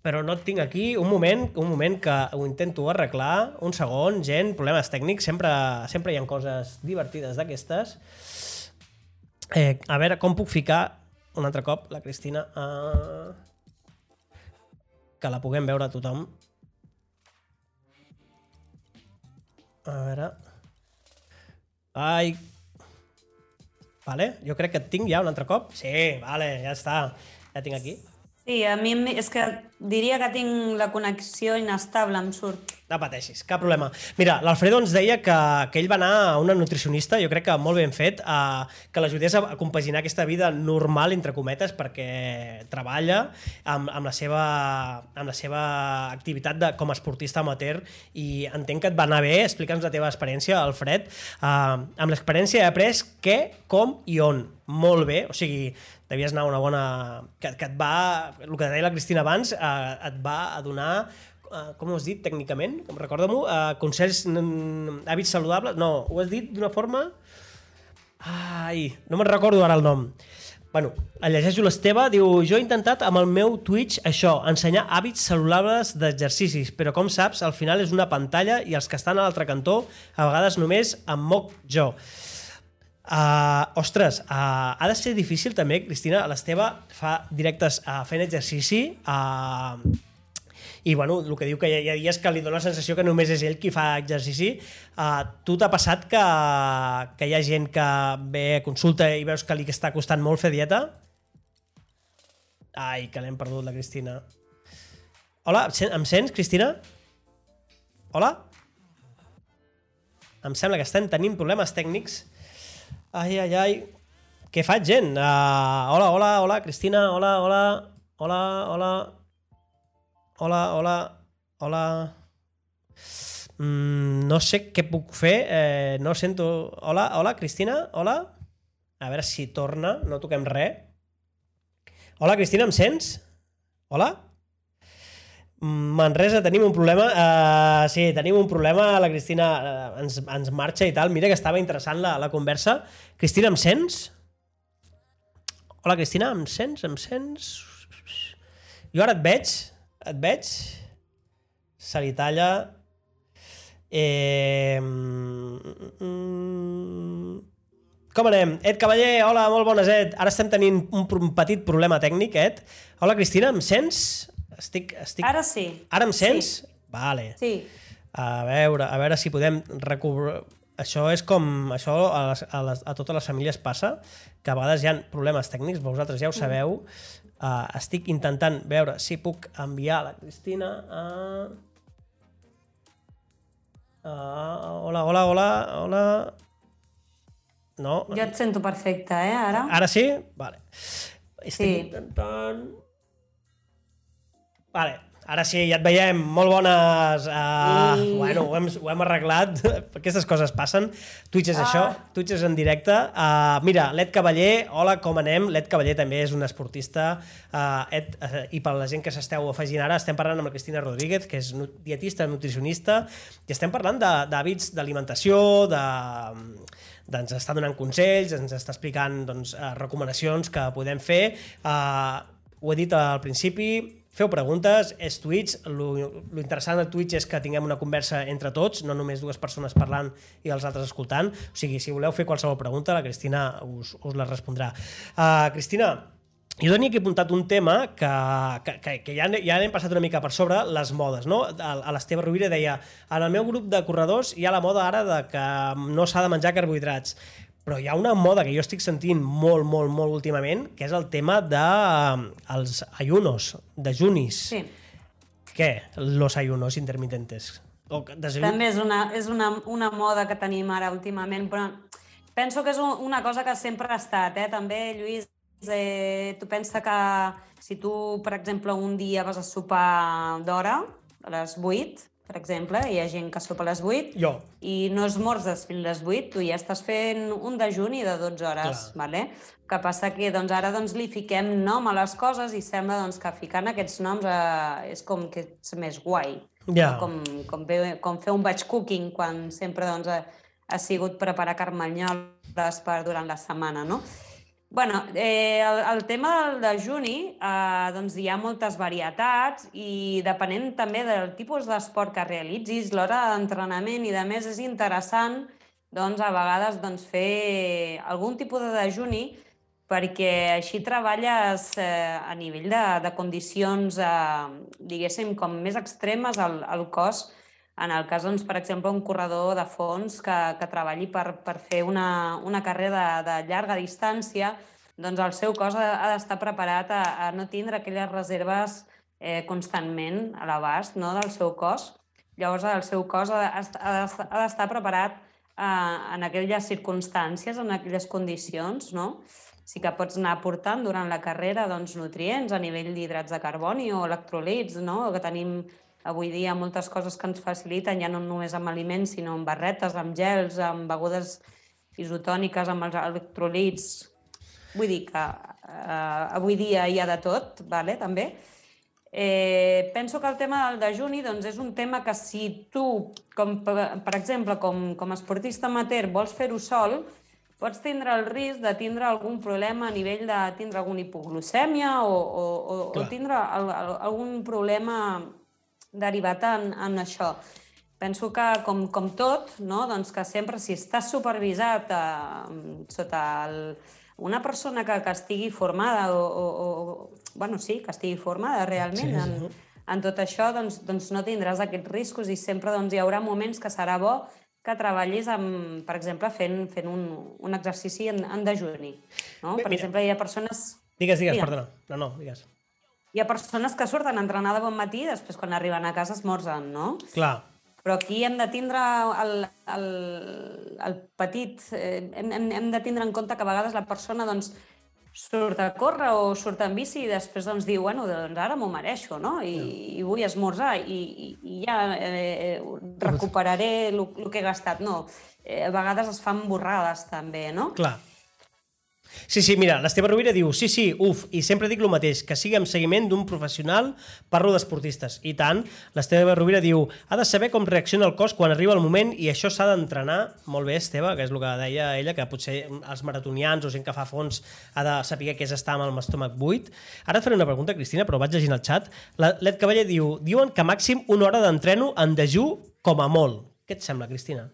però no et tinc aquí. Un moment, un moment que ho intento arreglar. Un segon, gent, problemes tècnics. Sempre, sempre hi ha coses divertides d'aquestes. Eh, a veure, com puc ficar un altre cop la Cristina a... que la puguem veure tothom. A veure... Ai... Vale, jo crec que et tinc ja un altre cop. Sí, vale, ja està. Ja tinc aquí. Sí, a mi és que diria que tinc la connexió inestable, em surt. No pateixis, cap problema. Mira, l'Alfredo ens deia que, que ell va anar a una nutricionista, jo crec que molt ben fet, a, que l'ajudés a, a compaginar aquesta vida normal, entre cometes, perquè treballa amb, amb, la seva, amb la seva activitat de, com a esportista amateur i entenc que et va anar bé. Explica'ns la teva experiència, Alfred. Uh, amb l'experiència he après què, com i on. Molt bé, o sigui, devies anar una bona... Que, que et va... El que deia la Cristina abans, uh, et va a donar uh, com ho has dit tècnicament? Recorda-m'ho, uh, consells, hàbits saludables? No, ho has dit d'una forma... Ai, no me'n recordo ara el nom. Bueno, el llegeixo l'Esteve, diu Jo he intentat amb el meu Twitch això, ensenyar hàbits saludables d'exercicis, però com saps, al final és una pantalla i els que estan a l'altre cantó a vegades només em moc jo. Uh, ostres, uh, ha de ser difícil també, Cristina, l'Esteve fa directes uh, fent exercici uh, i bueno, el que diu que hi ha, hi ha dies que li dona la sensació que només és ell qui fa exercici. Uh, tu t'ha passat que, que hi ha gent que ve a consulta i veus que li està costant molt fer dieta? Ai, que l'hem perdut, la Cristina. Hola, em sen- em sents, Cristina? Hola? Em sembla que estem tenint problemes tècnics. Ai, ai, ai. Què faig, gent? Uh, hola, hola, hola, Cristina, hola, hola, hola, hola, hola, hola, hola. Mm, no sé què puc fer, eh, no sento... Hola, hola, Cristina, hola? A veure si torna, no toquem res. Hola, Cristina, em sents? Hola? Manresa, tenim un problema. Uh, sí, tenim un problema. La Cristina uh, ens, ens marxa i tal. Mira que estava interessant la, la conversa. Cristina, em sents? Hola, Cristina, em sents? Em sents? Jo ara et veig. Et veig. Se li talla. Eh... mm, Com anem? Ed Cavaller, hola, molt bones, Ed. Ara estem tenint un, un petit problema tècnic, Ed. Hola, Cristina, em sents? Estic, estic... Ara sí. Ara em sents? Vale. Sí. A veure, a veure si podem recobrar... Això és com... Això a, les, a, les, a totes les famílies passa, que a vegades hi ha problemes tècnics, vosaltres ja ho sabeu. Uh, estic intentant veure si puc enviar la Cristina a... Uh, hola, hola, hola, hola... No? Jo et sento perfecte, eh, ara? Ara sí? Vale. Estic Sí. intentant... Vale, ara sí, ja et veiem. Molt bones. Uh, I- Bueno, ho hem, ho hem arreglat. Aquestes coses passen. Twitch és Ah. això. Twitch és en directe. Uh, mira, l'Ed Cavaller, hola, com anem? L'Ed Cavaller també és un esportista. Uh, Ed, uh, I per la gent que s'esteu afegint ara, estem parlant amb la Cristina Rodríguez, que és dietista, nutricionista, i estem parlant de- d'hàbits d'alimentació, de ens està donant consells, ens està explicant doncs, eh, recomanacions que podem fer. Uh, ho he dit al principi, feu preguntes, és Twitch, lo, lo interessant de Twitch és que tinguem una conversa entre tots, no només dues persones parlant i els altres escoltant. O sigui, si voleu fer qualsevol pregunta, la Cristina us, us la respondrà. Uh, Cristina, jo tenia aquí apuntat un tema que, que, que, ja, ja n'hem passat una mica per sobre, les modes. No? A, a l'Esteve Rovira deia en el meu grup de corredors hi ha la moda ara de que no s'ha de menjar carbohidrats, però hi ha una moda que jo estic sentint molt, molt, molt últimament, que és el tema de eh, els ayunos, dejunis. Sí. Què? Los ayunos intermitentes. O desayun... També és una, és una, una moda que tenim ara últimament, però penso que és un- una cosa que sempre ha estat, eh? També, Lluís, eh, tu pensa que si tu, per exemple, un dia vas a sopar d'hora, a les 8, per exemple, hi ha gent que sopa a les 8, Jo. i no esmorzes fins les 8, tu ja estàs fent un dejuni de 12 hores, Clar. vale? que passa que doncs, ara doncs, li fiquem nom a les coses i sembla doncs, que ficant aquests noms eh, és com que és més guai. Ja. Com, com, ve, com fer un batch cooking quan sempre doncs, ha, ha sigut preparar carmanyoles per durant la setmana, no? Bueno, eh, el, el tema del dejuni, eh, doncs hi ha moltes varietats i depenent també del tipus d'esport que realitzis, l'hora d'entrenament i de més és interessant doncs, a vegades doncs, fer algun tipus de dejuni perquè així treballes eh, a nivell de, de condicions, eh, diguéssim, com més extremes al, al cos, en el cas, doncs, per exemple, un corredor de fons que, que treballi per, per fer una, una carrera de, de llarga distància, doncs el seu cos ha, ha d'estar preparat a, a no tindre aquelles reserves eh, constantment a l'abast no, del seu cos. Llavors, el seu cos ha, ha d'estar preparat eh, en aquelles circumstàncies, en aquelles condicions, no? Sí que pots anar aportant durant la carrera doncs, nutrients a nivell d'hidrats de carboni o electrolits, no? que tenim Avui dia moltes coses que ens faciliten, ja no només amb aliments, sinó amb barretes, amb gels, amb begudes isotòniques, amb els electrolits. Vull dir que eh, avui dia hi ha de tot, vale? també. Eh, penso que el tema del dejuni doncs, és un tema que si tu, com, per exemple, com, com a esportista amateur, vols fer-ho sol, pots tindre el risc de tindre algun problema a nivell de tindre alguna hipoglucèmia o, o, o, o tindre el, el, algun problema derivat en, en això. Penso que, com, com tot, no? doncs que sempre si estàs supervisat eh, sota el, una persona que, que estigui formada o, o, o, bueno, sí, que estigui formada realment sí, sí. En, en tot això, doncs, doncs no tindràs aquests riscos i sempre doncs, hi haurà moments que serà bo que treballis, amb, per exemple, fent, fent un, un exercici en, en dejuni. No? Bé, per mira. exemple, hi ha persones... Digues, digues, perdona. No, no, digues. Hi ha persones que surten a entrenar de bon matí i després quan arriben a casa esmorzen, no? Clar. Però aquí hem de tindre el, el, el petit... Eh, hem, hem, hem de tindre en compte que a vegades la persona doncs, surt a córrer o surt en bici i després doncs, diu, bueno, doncs ara m'ho mereixo, no? I, i vull esmorzar i, i, i ja eh, recuperaré el que he gastat. No, eh, a vegades es fan borrades també, no? Clar. Sí, sí, mira, l'Esteve Rovira diu sí, sí, uf, i sempre dic el mateix, que sigui amb seguiment d'un professional, parlo d'esportistes. I tant, l'Esteve Rovira diu ha de saber com reacciona el cos quan arriba el moment i això s'ha d'entrenar, molt bé, Esteve, que és el que deia ella, que potser els maratonians o gent que fa fons ha de saber què és estar amb el estómac buit. Ara et faré una pregunta, Cristina, però vaig llegint el xat. L'Ed Cavaller diu, diuen que màxim una hora d'entreno en dejú com a molt. Què et sembla, Cristina?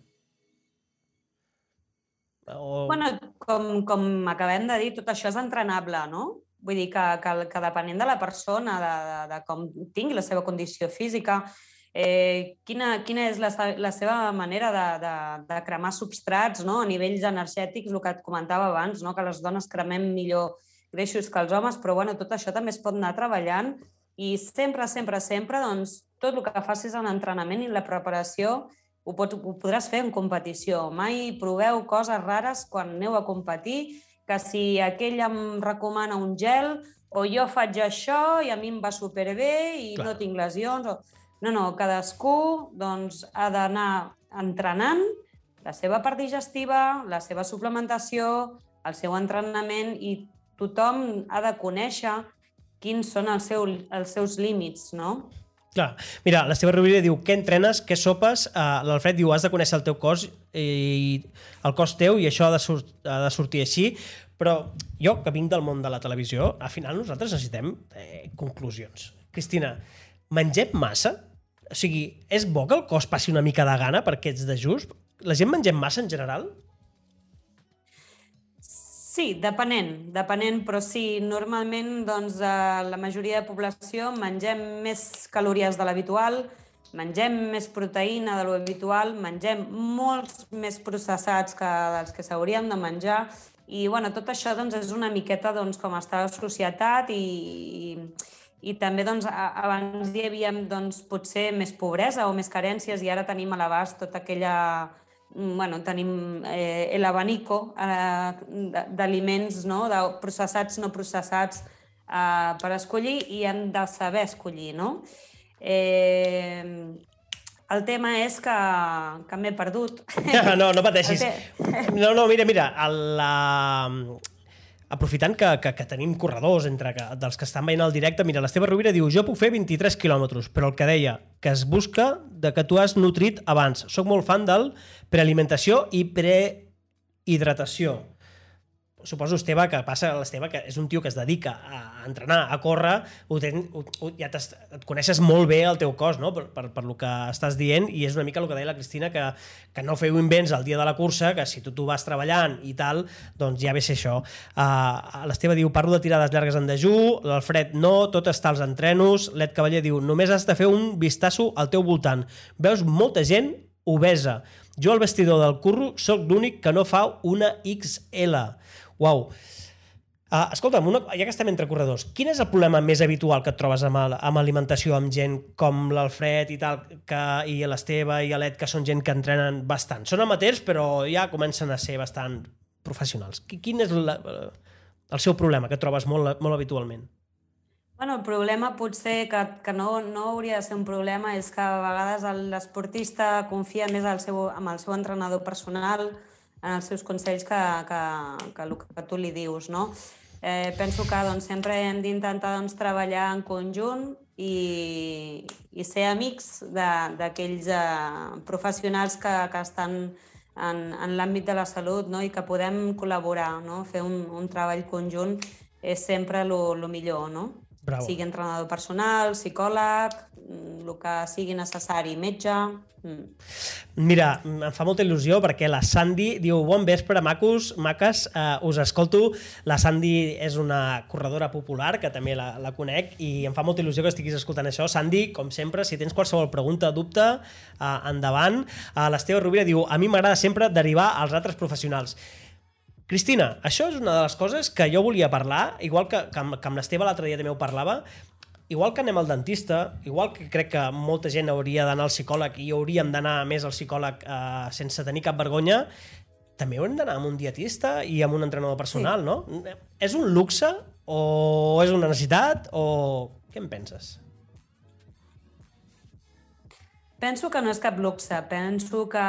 O... Bueno, com, com acabem de dir, tot això és entrenable, no? Vull dir que, que, que depenent de la persona, de, de, de com tingui la seva condició física, eh, quina, quina és la, la seva manera de, de, de cremar substrats no? a nivells energètics, el que et comentava abans, no? que les dones cremem millor greixos que els homes, però bueno, tot això també es pot anar treballant i sempre, sempre, sempre, doncs, tot el que facis en l'entrenament i la preparació ho, pot, ho podràs fer en competició. Mai proveu coses rares quan aneu a competir, que si aquell em recomana un gel o jo faig això i a mi em va superbé i Clar. no tinc lesions. O... No, no, cadascú doncs, ha d'anar entrenant la seva part digestiva, la seva suplementació, el seu entrenament i tothom ha de conèixer quins són els, seu, els seus límits, no? Clar. Mira, la seva Rovira diu, què entrenes, què sopes? Uh, L'Alfred diu, has de conèixer el teu cos i el cos teu i això ha de, ha de sortir així. Però jo, que vinc del món de la televisió, al final nosaltres necessitem eh, conclusions. Cristina, mengem massa? O sigui, és bo que el cos passi una mica de gana per aquests de just? La gent mengem massa en general? Sí, depenent, depenent, però sí, normalment doncs, eh, la majoria de població mengem més calories de l'habitual, mengem més proteïna de l'habitual, mengem molts més processats que dels que s'haurien de menjar i bueno, tot això doncs, és una miqueta doncs, com està la societat i, i, i també doncs, abans hi havia doncs, potser més pobresa o més carències i ara tenim a l'abast tota aquella bueno, tenim eh, l'abanico eh, d'aliments no? de processats, no processats eh, per escollir i hem de saber escollir. No? Eh, el tema és que, que m'he perdut. No, no pateixis. No, no, mira, mira, la, aprofitant que, que, que tenim corredors entre que, dels que estan veient el directe, mira, l'Esteve Rovira diu jo puc fer 23 quilòmetres, però el que deia, que es busca de que tu has nutrit abans. Soc molt fan del prealimentació i prehidratació. Suposo, Esteve, que passa l'Esteve, que és un tio que es dedica a entrenar, a córrer, ho ten, ho, ja et coneixes molt bé el teu cos, no?, per, per, per lo que estàs dient, i és una mica el que deia la Cristina, que, que no feu invents el dia de la cursa, que si tu tu vas treballant i tal, doncs ja ve ser això. Uh, L'Esteve diu, parlo de tirades llargues en dejú, l'Alfred no, tot està als entrenos, l'Ed Cavaller diu, només has de fer un vistasso al teu voltant. Veus molta gent obesa. Jo al vestidor del curro sóc l'únic que no fa una XL. Uau. Uh, escolta'm, una, ja que estem entre corredors, quin és el problema més habitual que et trobes amb, amb alimentació, amb gent com l'Alfred i tal, que, i l'Esteve i l'Ed, que són gent que entrenen bastant? Són amateurs, però ja comencen a ser bastant professionals. Quin és la, el seu problema que trobes molt, molt habitualment? Bueno, el problema potser que, que no, no hauria de ser un problema és que a vegades l'esportista confia més al seu, amb el seu entrenador personal, en els seus consells que, que, que el que tu li dius, no? Eh, penso que doncs, sempre hem d'intentar doncs, treballar en conjunt i, i ser amics d'aquells eh, professionals que, que estan en, en l'àmbit de la salut no? i que podem col·laborar, no? fer un, un treball conjunt és sempre el millor. No? Bravo. sigui entrenador personal, psicòleg, el mm, que sigui necessari, metge... Mm. Mira, em fa molta il·lusió perquè la Sandy diu bon vespre, macos, maques, uh, us escolto. La Sandy és una corredora popular, que també la, la conec, i em fa molta il·lusió que estiguis escoltant això. Sandy, com sempre, si tens qualsevol pregunta, dubte, uh, endavant. Uh, L'Esteve Rovira diu a mi m'agrada sempre derivar als altres professionals. Cristina, això és una de les coses que jo volia parlar, igual que, que amb, que amb l'Esteve l'altre dia també ho parlava, igual que anem al dentista, igual que crec que molta gent hauria d'anar al psicòleg i hauríem d'anar més al psicòleg eh, sense tenir cap vergonya, també haurem d'anar amb un dietista i amb un entrenador personal, sí. no? És un luxe o és una necessitat o què en penses? Penso que no és cap luxe, penso que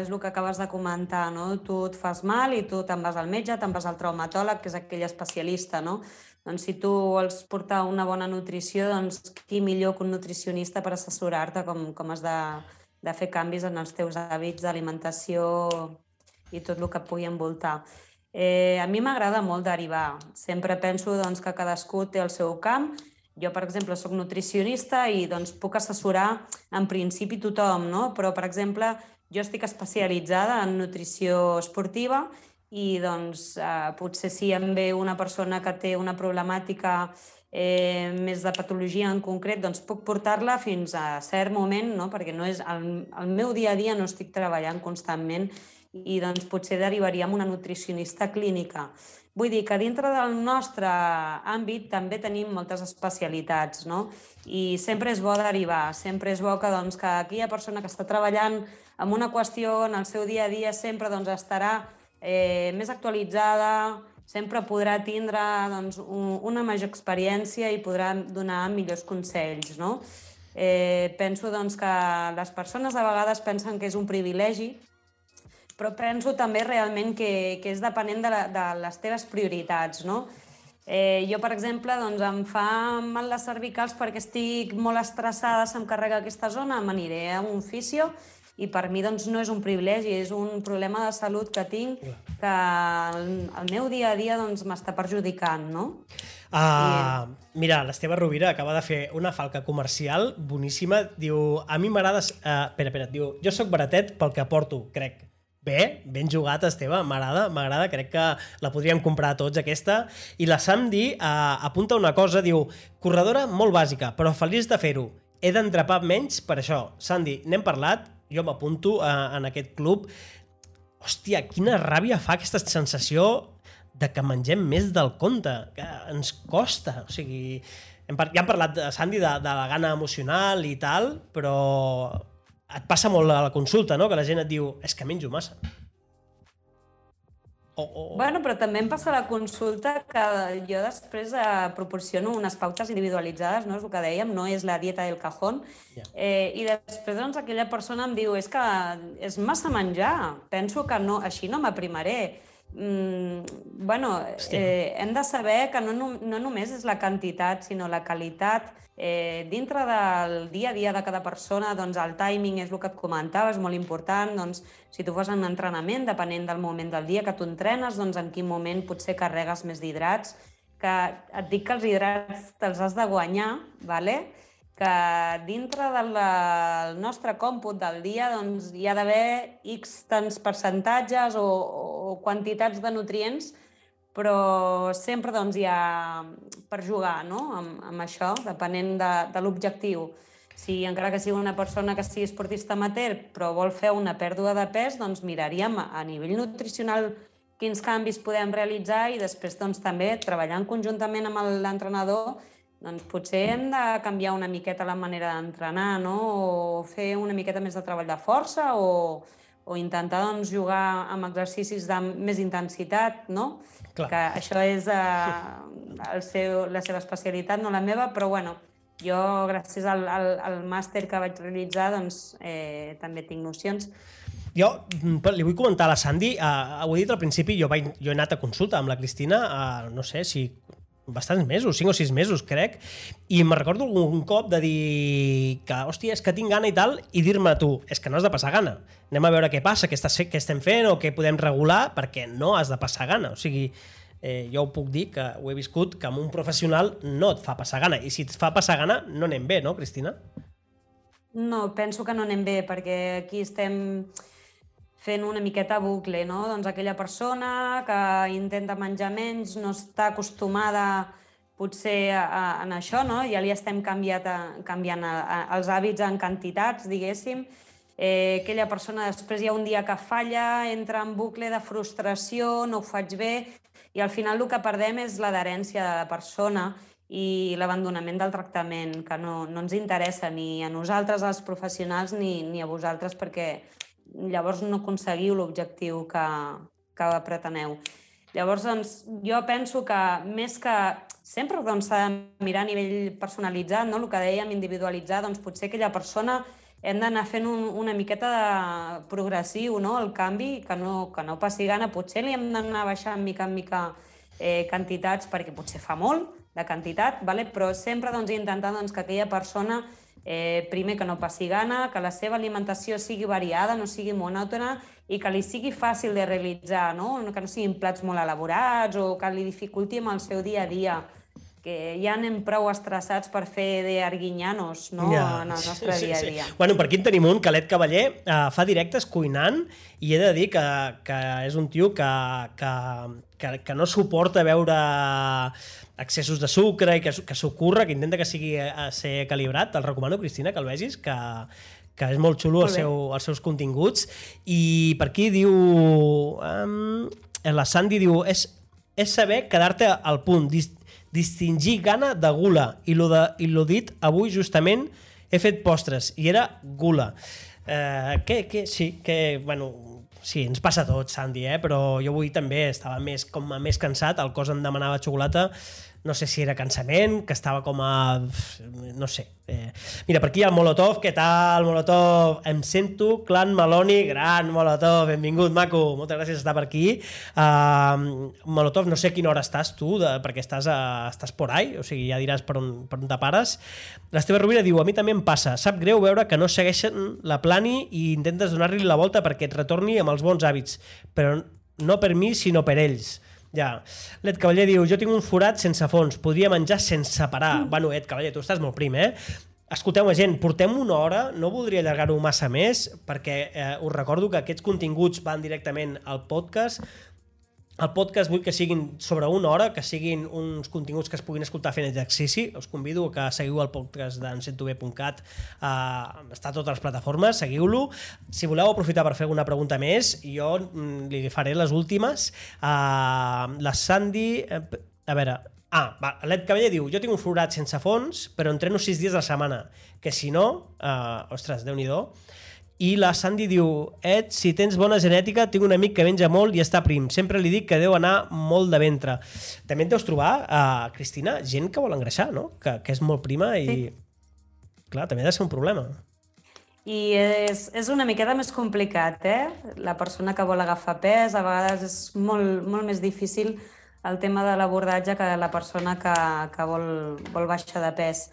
és el que acabes de comentar, no? Tu et fas mal i tu te'n vas al metge, te'n vas al traumatòleg, que és aquell especialista, no? Doncs si tu vols portar una bona nutrició, doncs qui millor que un nutricionista per assessorar-te com, com has de, de fer canvis en els teus hàbits d'alimentació i tot el que pugui envoltar. Eh, a mi m'agrada molt derivar. Sempre penso doncs, que cadascú té el seu camp jo, per exemple, sóc nutricionista i doncs, puc assessorar en principi tothom, no? però, per exemple, jo estic especialitzada en nutrició esportiva i doncs, eh, potser si em ve una persona que té una problemàtica eh, més de patologia en concret, doncs puc portar-la fins a cert moment, no? perquè no és el, el meu dia a dia no estic treballant constantment i doncs potser derivaríem una nutricionista clínica. Vull dir que dintre del nostre àmbit també tenim moltes especialitats, no? I sempre és bo derivar, sempre és bo que, doncs, que aquella persona que està treballant en una qüestió en el seu dia a dia sempre doncs, estarà eh, més actualitzada, sempre podrà tindre doncs, un, una major experiència i podrà donar millors consells, no? Eh, penso doncs, que les persones a vegades pensen que és un privilegi però penso també realment que, que és depenent de, la, de les teves prioritats, no? Eh, jo, per exemple, doncs, em fa mal les cervicals perquè estic molt estressada, se'm carrega aquesta zona, m'aniré a un fisio i per mi doncs, no és un privilegi, és un problema de salut que tinc que el, el meu dia a dia doncs, m'està perjudicant, no? Uh, I... Mira, l'Esteve Rovira acaba de fer una falca comercial boníssima. Diu, a mi m'agrada... Uh, espera, espera, diu, jo sóc baratet pel que porto, crec. Bé, ben jugat, Esteve, m'agrada, m'agrada, crec que la podríem comprar a tots, aquesta. I la Sandy eh, apunta una cosa, diu, corredora molt bàsica, però feliç de fer-ho. He d'entrapar menys per això. Sandy, n'hem parlat, jo m'apunto eh, en aquest club. Hòstia, quina ràbia fa aquesta sensació de que mengem més del compte, que ens costa. O sigui, hem, ja hem parlat, Sandy, de, de la gana emocional i tal, però et passa molt a la consulta, no? Que la gent et diu, és que menjo massa. O, o... Bueno, però també em passa la consulta que jo després eh, proporciono unes pautes individualitzades, no és el que dèiem, no és la dieta del cajón, yeah. eh, i després doncs, aquella persona em diu és que és massa menjar, penso que no, així no m'aprimaré. mm, bueno, eh, hem de saber que no, no només és la quantitat, sinó la qualitat. Eh, dintre del dia a dia de cada persona, doncs el timing és el que et comentava, és molt important. Doncs, si tu fas un entrenament, depenent del moment del dia que tu entrenes, doncs en quin moment potser carregues més d'hidrats, que et dic que els hidrats te'ls has de guanyar, ¿vale? que dintre del, del nostre còmput del dia doncs, hi ha d'haver X tants percentatges o, o quantitats de nutrients, però sempre doncs, hi ha per jugar no? amb, amb això, depenent de, de l'objectiu. Si encara que sigui una persona que sigui esportista amateur però vol fer una pèrdua de pes, doncs miraríem a nivell nutricional quins canvis podem realitzar i després doncs, també treballant conjuntament amb l'entrenador doncs potser hem de canviar una miqueta la manera d'entrenar, no? o fer una miqueta més de treball de força, o, o intentar doncs, jugar amb exercicis de més intensitat, no? Clar. que això és uh, el seu, la seva especialitat, no la meva, però bueno, jo, gràcies al, al, al màster que vaig realitzar, doncs, eh, també tinc nocions. Jo mm, li vull comentar a la Sandy, uh, ho he dit al principi, jo, vaig, jo he anat a consulta amb la Cristina, uh, no sé si bastants mesos, 5 o 6 mesos, crec, i me recordo un cop de dir que, hòstia, és que tinc gana i tal, i dir-me tu, és que no has de passar gana. Anem a veure què passa, què, estàs, què estem fent o què podem regular, perquè no has de passar gana. O sigui, eh, jo ho puc dir, que ho he viscut, que amb un professional no et fa passar gana. I si et fa passar gana, no anem bé, no, Cristina? No, penso que no anem bé, perquè aquí estem fent una miqueta bucle, no? Doncs aquella persona que intenta menjar menys no està acostumada potser a, a, en això, no? Ja li estem canviat a, canviant a, a, els hàbits en quantitats, diguéssim. Eh, aquella persona després hi ha un dia que falla, entra en bucle de frustració, no ho faig bé, i al final el que perdem és l'adherència de la persona i l'abandonament del tractament, que no, no ens interessa ni a nosaltres, als professionals, ni, ni a vosaltres, perquè llavors no aconseguiu l'objectiu que, que preteneu. Llavors, doncs, jo penso que més que sempre doncs, s'ha doncs, de mirar a nivell personalitzat, no? el que dèiem, individualitzar, doncs potser aquella persona hem d'anar fent un, una miqueta de progressiu, no? el canvi, que no, que no passi gana. Potser li hem d'anar baixant mica en mica eh, quantitats perquè potser fa molt de quantitat, vale? però sempre doncs, intentar doncs, que aquella persona eh, primer que no passi gana, que la seva alimentació sigui variada, no sigui monòtona i que li sigui fàcil de realitzar, no? que no siguin plats molt elaborats o que li dificulti amb el seu dia a dia que ja anem prou estressats per fer de arguinyanos no? ja, en el nostre sí, dia a dia. Sí. Bueno, per aquí en tenim un, Calet Cavaller, eh, fa directes cuinant i he de dir que, que és un tio que, que, que, que no suporta veure excessos de sucre i que, que s'ho curra, que intenta que sigui a ser calibrat. Te'l recomano, Cristina, que el vegis, que, que és molt xulo molt el seu, els seus continguts. I per aquí diu... Um, la Sandy diu... És, és saber quedar-te al punt, dis, distingir gana de gula. I lo, de, I lo dit avui justament he fet postres i era gula. Eh, que, que, sí, que, bueno, Sí, ens passa a tots, Sandy, eh? però jo avui també estava més, com més cansat, el cos em demanava xocolata, no sé si era cansament, que estava com a... no sé. Eh. Mira, per aquí hi ha el Molotov, què tal, Molotov? Em sento, clan Maloni, gran Molotov, benvingut, maco, moltes gràcies per estar per aquí. Uh, Molotov, no sé a quina hora estàs tu, de, perquè estàs, a, estàs por ahí, o sigui, ja diràs per on, per on te pares. L'Esteve Rovira diu, a mi també em passa, sap greu veure que no segueixen la plani i intentes donar-li la volta perquè et retorni amb els bons hàbits, però no per mi, sinó per ells. Ja. L'Ed Cavaller diu, jo tinc un forat sense fons, podria menjar sense parar. Mm. Bueno, Ed Cavaller, tu estàs molt prim, eh? Escolteu-me, gent, portem una hora, no voldria allargar-ho massa més, perquè eh, us recordo que aquests continguts van directament al podcast, el podcast vull que siguin sobre una hora, que siguin uns continguts que es puguin escoltar fent exercici. Us convido a que seguiu el podcast d'encentube.cat. Uh, està a totes les plataformes, seguiu-lo. Si voleu aprofitar per fer alguna pregunta més, jo mm, li faré les últimes. Uh, la Sandy... Uh, a veure, Ah, va, l'Ed Cavaller diu, jo tinc un florat sense fons, però entreno sis dies a la setmana, que si no, uh, ostres, déu nhi i la Sandy diu, Ed, si tens bona genètica, tinc un amic que menja molt i està prim. Sempre li dic que deu anar molt de ventre. També et deus trobar, uh, Cristina, gent que vol engreixar, no? Que, que és molt prima i... Sí. Clar, també ha de ser un problema. i és, és una miqueta més complicat, eh? La persona que vol agafar pes, a vegades és molt, molt més difícil el tema de l'abordatge que la persona que, que vol, vol baixar de pes.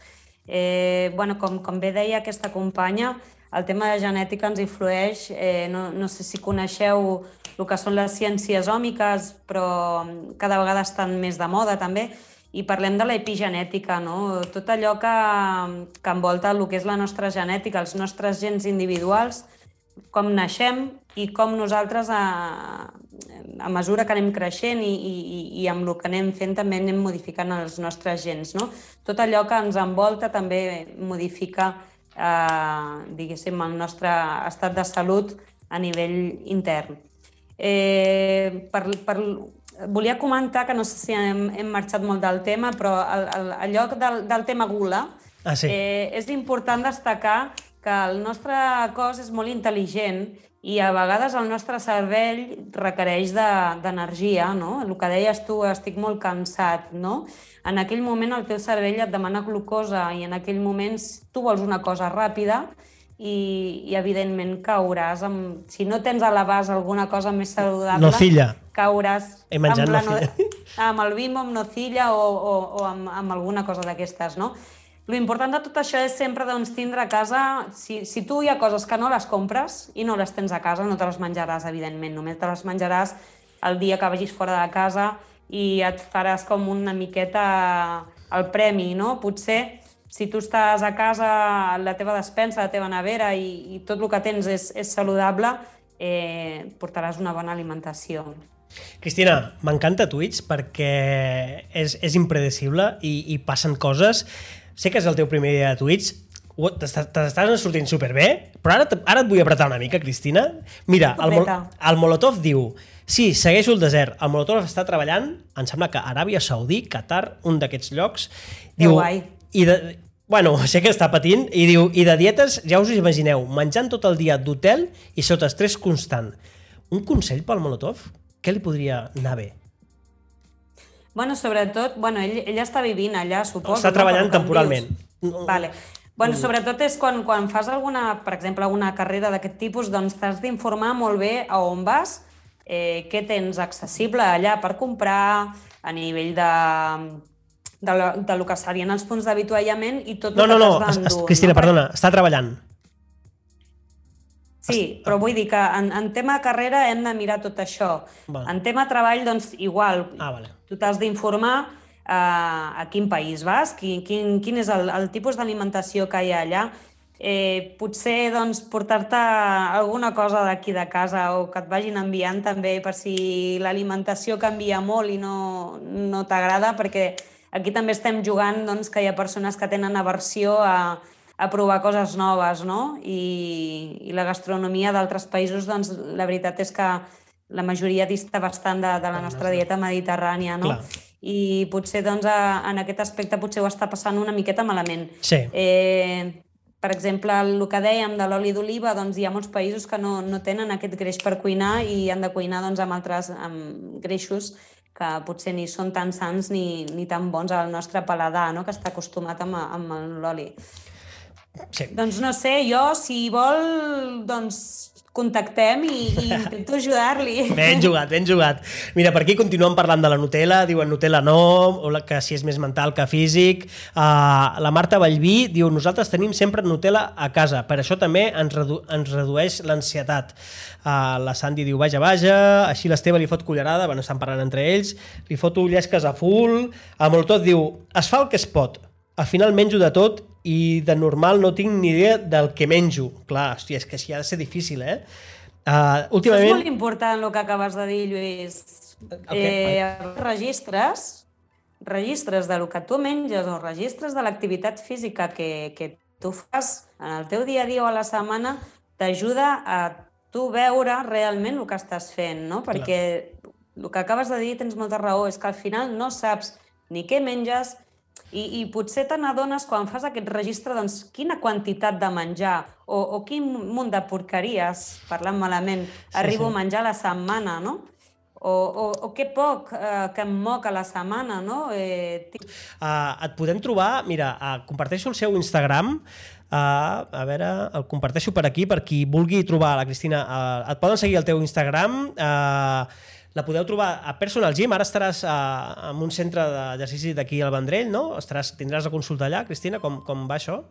Eh, bueno, com, com bé deia aquesta companya, el tema de genètica ens influeix, eh, no, no sé si coneixeu el que són les ciències òmiques, però cada vegada estan més de moda també, i parlem de l'epigenètica, no? tot allò que, que envolta el que és la nostra genètica, els nostres gens individuals, com naixem i com nosaltres, a, a mesura que anem creixent i, i, i amb el que anem fent, també anem modificant els nostres gens. No? Tot allò que ens envolta també modifica eh, diguéssim, el nostre estat de salut a nivell intern. Eh, per, per, volia comentar, que no sé si hem, hem marxat molt del tema, però el, el, el lloc del, del tema gula, ah, sí. eh, és important destacar que el nostre cos és molt intel·ligent i a vegades el nostre cervell requereix d'energia, de, no? El que deies tu, estic molt cansat, no? En aquell moment el teu cervell et demana glucosa i en aquell moment tu vols una cosa ràpida i, i evidentment cauràs amb... Si no tens a la base alguna cosa més saludable... Nocilla. Cauràs... He menjat amb, nocilla. amb el bimbo, amb nocilla o, o, o amb, amb alguna cosa d'aquestes, no? Lo important de tot això és sempre doncs, tindre a casa... Si, si tu hi ha coses que no les compres i no les tens a casa, no te les menjaràs, evidentment. Només te les menjaràs el dia que vagis fora de casa i et faràs com una miqueta el premi, no? Potser si tu estàs a casa, la teva despensa, la teva nevera i, i tot el que tens és, és saludable, eh, portaràs una bona alimentació. Cristina, m'encanta Twitch perquè és, és impredecible i, i passen coses sé que és el teu primer dia de Twitch, t'estàs sortint superbé, però ara, ara et vull apretar una mica, Cristina. Mira, el, el Molotov diu sí, segueixo el desert. El Molotov està treballant, em sembla que Aràbia Saudí, Qatar, un d'aquests llocs. Diu, guai. I de, bueno, sé que està patint, i diu, i de dietes, ja us imagineu, menjant tot el dia d'hotel i sota estrès constant. Un consell pel Molotov? Què li podria anar bé? Bueno, sobretot, bueno, ell, ell està vivint allà, suposo. Està treballant no? temporalment. Vale. Bueno, sobretot és quan, quan fas alguna, per exemple, alguna carrera d'aquest tipus, doncs t'has d'informar molt bé a on vas, eh, què tens accessible allà per comprar, a nivell de, de, lo, de lo que serien els punts d'avituallament i tot no, el que no, t'has d'endur. Cristina, no? perdona, està treballant. Sí, però vull dir que en, en tema carrera hem de mirar tot això. Vale. En tema treball, doncs, igual. Ah, vale. Tu t'has d'informar uh, a quin país vas, quin, quin, quin és el, el tipus d'alimentació que hi ha allà. Eh, potser doncs, portar-te alguna cosa d'aquí de casa o que et vagin enviant també per si l'alimentació canvia molt i no, no t'agrada, perquè aquí també estem jugant doncs, que hi ha persones que tenen aversió a, a provar coses noves, no? I, i la gastronomia d'altres països, doncs, la veritat és que la majoria dista bastant de, de la nostra dieta mediterrània, no? Clar. I potser, doncs, a, en aquest aspecte potser ho està passant una miqueta malament. Sí. Eh, per exemple, el que dèiem de l'oli d'oliva, doncs hi ha molts països que no, no tenen aquest greix per cuinar i han de cuinar doncs, amb altres amb greixos que potser ni són tan sants ni, ni tan bons al nostre paladar, no? que està acostumat amb, amb l'oli. Sí. Doncs no sé, jo, si vol, doncs contactem i, i intento ajudar-li. Ben jugat, ben jugat. Mira, per aquí continuen parlant de la Nutella, diuen Nutella no, o la, que si és més mental que físic. Uh, la Marta Vallví diu, nosaltres tenim sempre Nutella a casa, per això també ens, redu ens redueix l'ansietat. Uh, la Sandy diu, vaja, vaja, així l'Esteve li fot cullerada, bueno, estan parlant entre ells, li foto llesques a full, a Moltot diu, es fa el que es pot, al final menjo de tot i de normal no tinc ni idea del que menjo. Clar, hòstia, és que així ha de ser difícil, eh? Uh, últimament... És molt important el que acabes de dir, Lluís. Okay. Eh, registres, registres de lo que tu menges o registres de l'activitat física que, que tu fas en el teu dia a dia o a la setmana t'ajuda a tu veure realment el que estàs fent, no? Perquè Clar. el que acabes de dir tens molta raó, és que al final no saps ni què menges, i, i potser te n'adones quan fas aquest registre doncs, quina quantitat de menjar o, o quin munt de porqueries, parlant malament, sí, arribo sí. a menjar la setmana, no? o, o, o que poc eh, que em moc a la setmana, no? Eh, uh, et podem trobar, mira, uh, comparteixo el seu Instagram, Uh, a veure, el comparteixo per aquí, per qui vulgui trobar la Cristina. Uh, et poden seguir al teu Instagram. Uh, la podeu trobar a Personal Gym. Ara estaràs uh, en un centre d'exercici d'aquí al Vendrell, no? Estaràs, tindràs la consulta allà, Cristina? Com, com va això?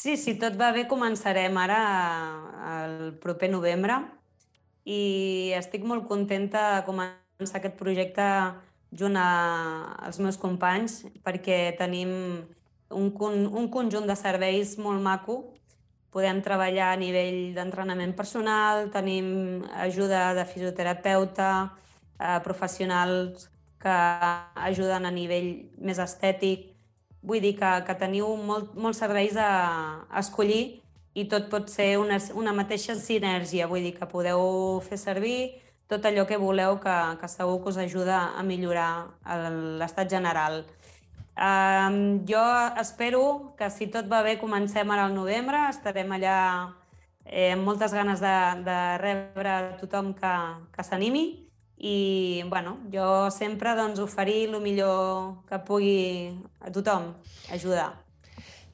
Sí, si tot va bé, començarem ara el proper novembre i estic molt contenta de començar aquest projecte junt a, als meus companys perquè tenim un, un conjunt de serveis molt maco. Podem treballar a nivell d'entrenament personal, tenim ajuda de fisioterapeuta, eh, professionals que ajuden a nivell més estètic. Vull dir que, que teniu molt, molts serveis a, a escollir i tot pot ser una, una mateixa sinergia, vull dir que podeu fer servir tot allò que voleu que, que segur que us ajuda a millorar l'estat general. Um, jo espero que si tot va bé comencem ara al novembre, estarem allà eh, amb moltes ganes de, de rebre tothom que, que s'animi i bueno, jo sempre doncs, oferir el millor que pugui a tothom, ajudar.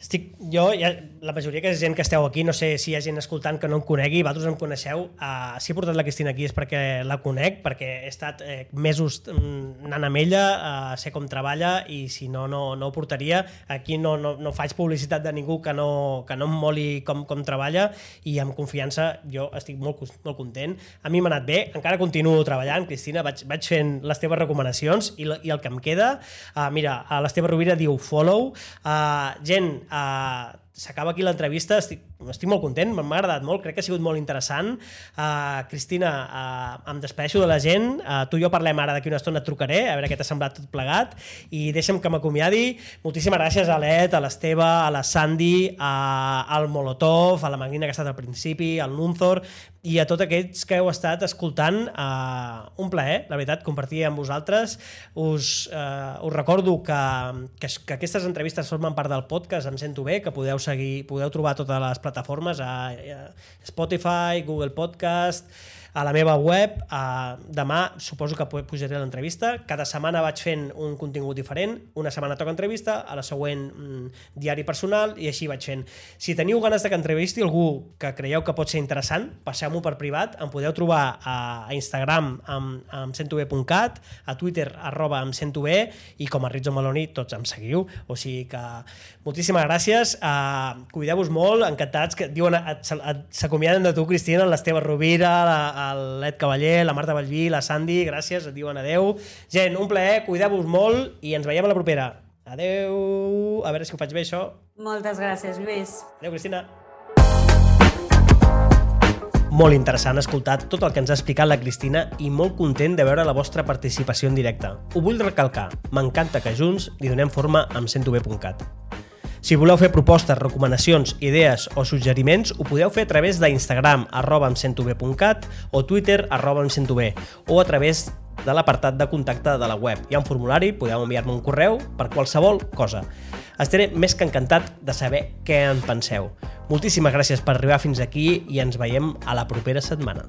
Estic, jo, ja, la majoria que és gent que esteu aquí, no sé si hi ha gent escoltant que no em conegui, vosaltres em coneixeu. Uh, si he portat la Cristina aquí és perquè la conec, perquè he estat eh, mesos mm, anant amb ella, uh, sé com treballa i si no, no, no ho portaria. Aquí no, no, no faig publicitat de ningú que no, que no em moli com, com treballa i amb confiança jo estic molt, molt content. A mi m'ha anat bé, encara continuo treballant, Cristina, vaig, vaig fent les teves recomanacions i, i el que em queda, uh, mira, uh, l'Esteve Rovira diu follow, uh, gent, uh, s'acaba aquí l'entrevista, estic, estic molt content, m'ha agradat molt, crec que ha sigut molt interessant. Uh, Cristina, uh, em despedeixo de la gent, uh, tu i jo parlem ara d'aquí una estona, et trucaré, a veure què t'ha semblat tot plegat, i deixa'm que m'acomiadi. Moltíssimes gràcies a l'Ed, a l'Esteve, a la Sandy, a, al Molotov, a la Magnina que ha estat al principi, al Nunzor, i a tots aquests que heu estat escoltant, uh, un plaer, la veritat, compartir amb vosaltres. Us, uh, us recordo que, que, que aquestes entrevistes formen part del podcast Em Sento Bé, que podeu seguir, podeu trobar totes les plataformes a, Spotify, Google Podcast, a la meva web. Uh, demà suposo que pujaré l'entrevista. Cada setmana vaig fent un contingut diferent. Una setmana toca entrevista, a la següent mm, diari personal i així vaig fent. Si teniu ganes de que entrevisti algú que creieu que pot ser interessant, passeu-m'ho per privat. Em podeu trobar a, a Instagram amb, amb centobe.cat, a Twitter arroba amb centobe i com a Rizzo Maloni tots em seguiu. O sigui que moltíssimes gràcies. Uh, Cuideu-vos molt, encantats. que diuen S'acomiaden de tu, Cristina, l'Esteve Rovira, la, el Ed Cavaller, la Marta Vallví, la Sandy, gràcies, et diuen adeu. Gent, un plaer, cuideu-vos molt i ens veiem a la propera. Adeu. A veure si ho faig bé, això. Moltes gràcies, Lluís. Adeu, Cristina. Molt interessant escoltar tot el que ens ha explicat la Cristina i molt content de veure la vostra participació en directe. Ho vull recalcar, m'encanta que junts li donem forma amb centob.cat. Si voleu fer propostes, recomanacions, idees o suggeriments, ho podeu fer a través d'Instagram arroba emcentob.cat o Twitter arroba emcentob o a través de l'apartat de contacte de la web. Hi ha un formulari, podeu enviar-me un correu per qualsevol cosa. Estaré més que encantat de saber què en penseu. Moltíssimes gràcies per arribar fins aquí i ens veiem a la propera setmana.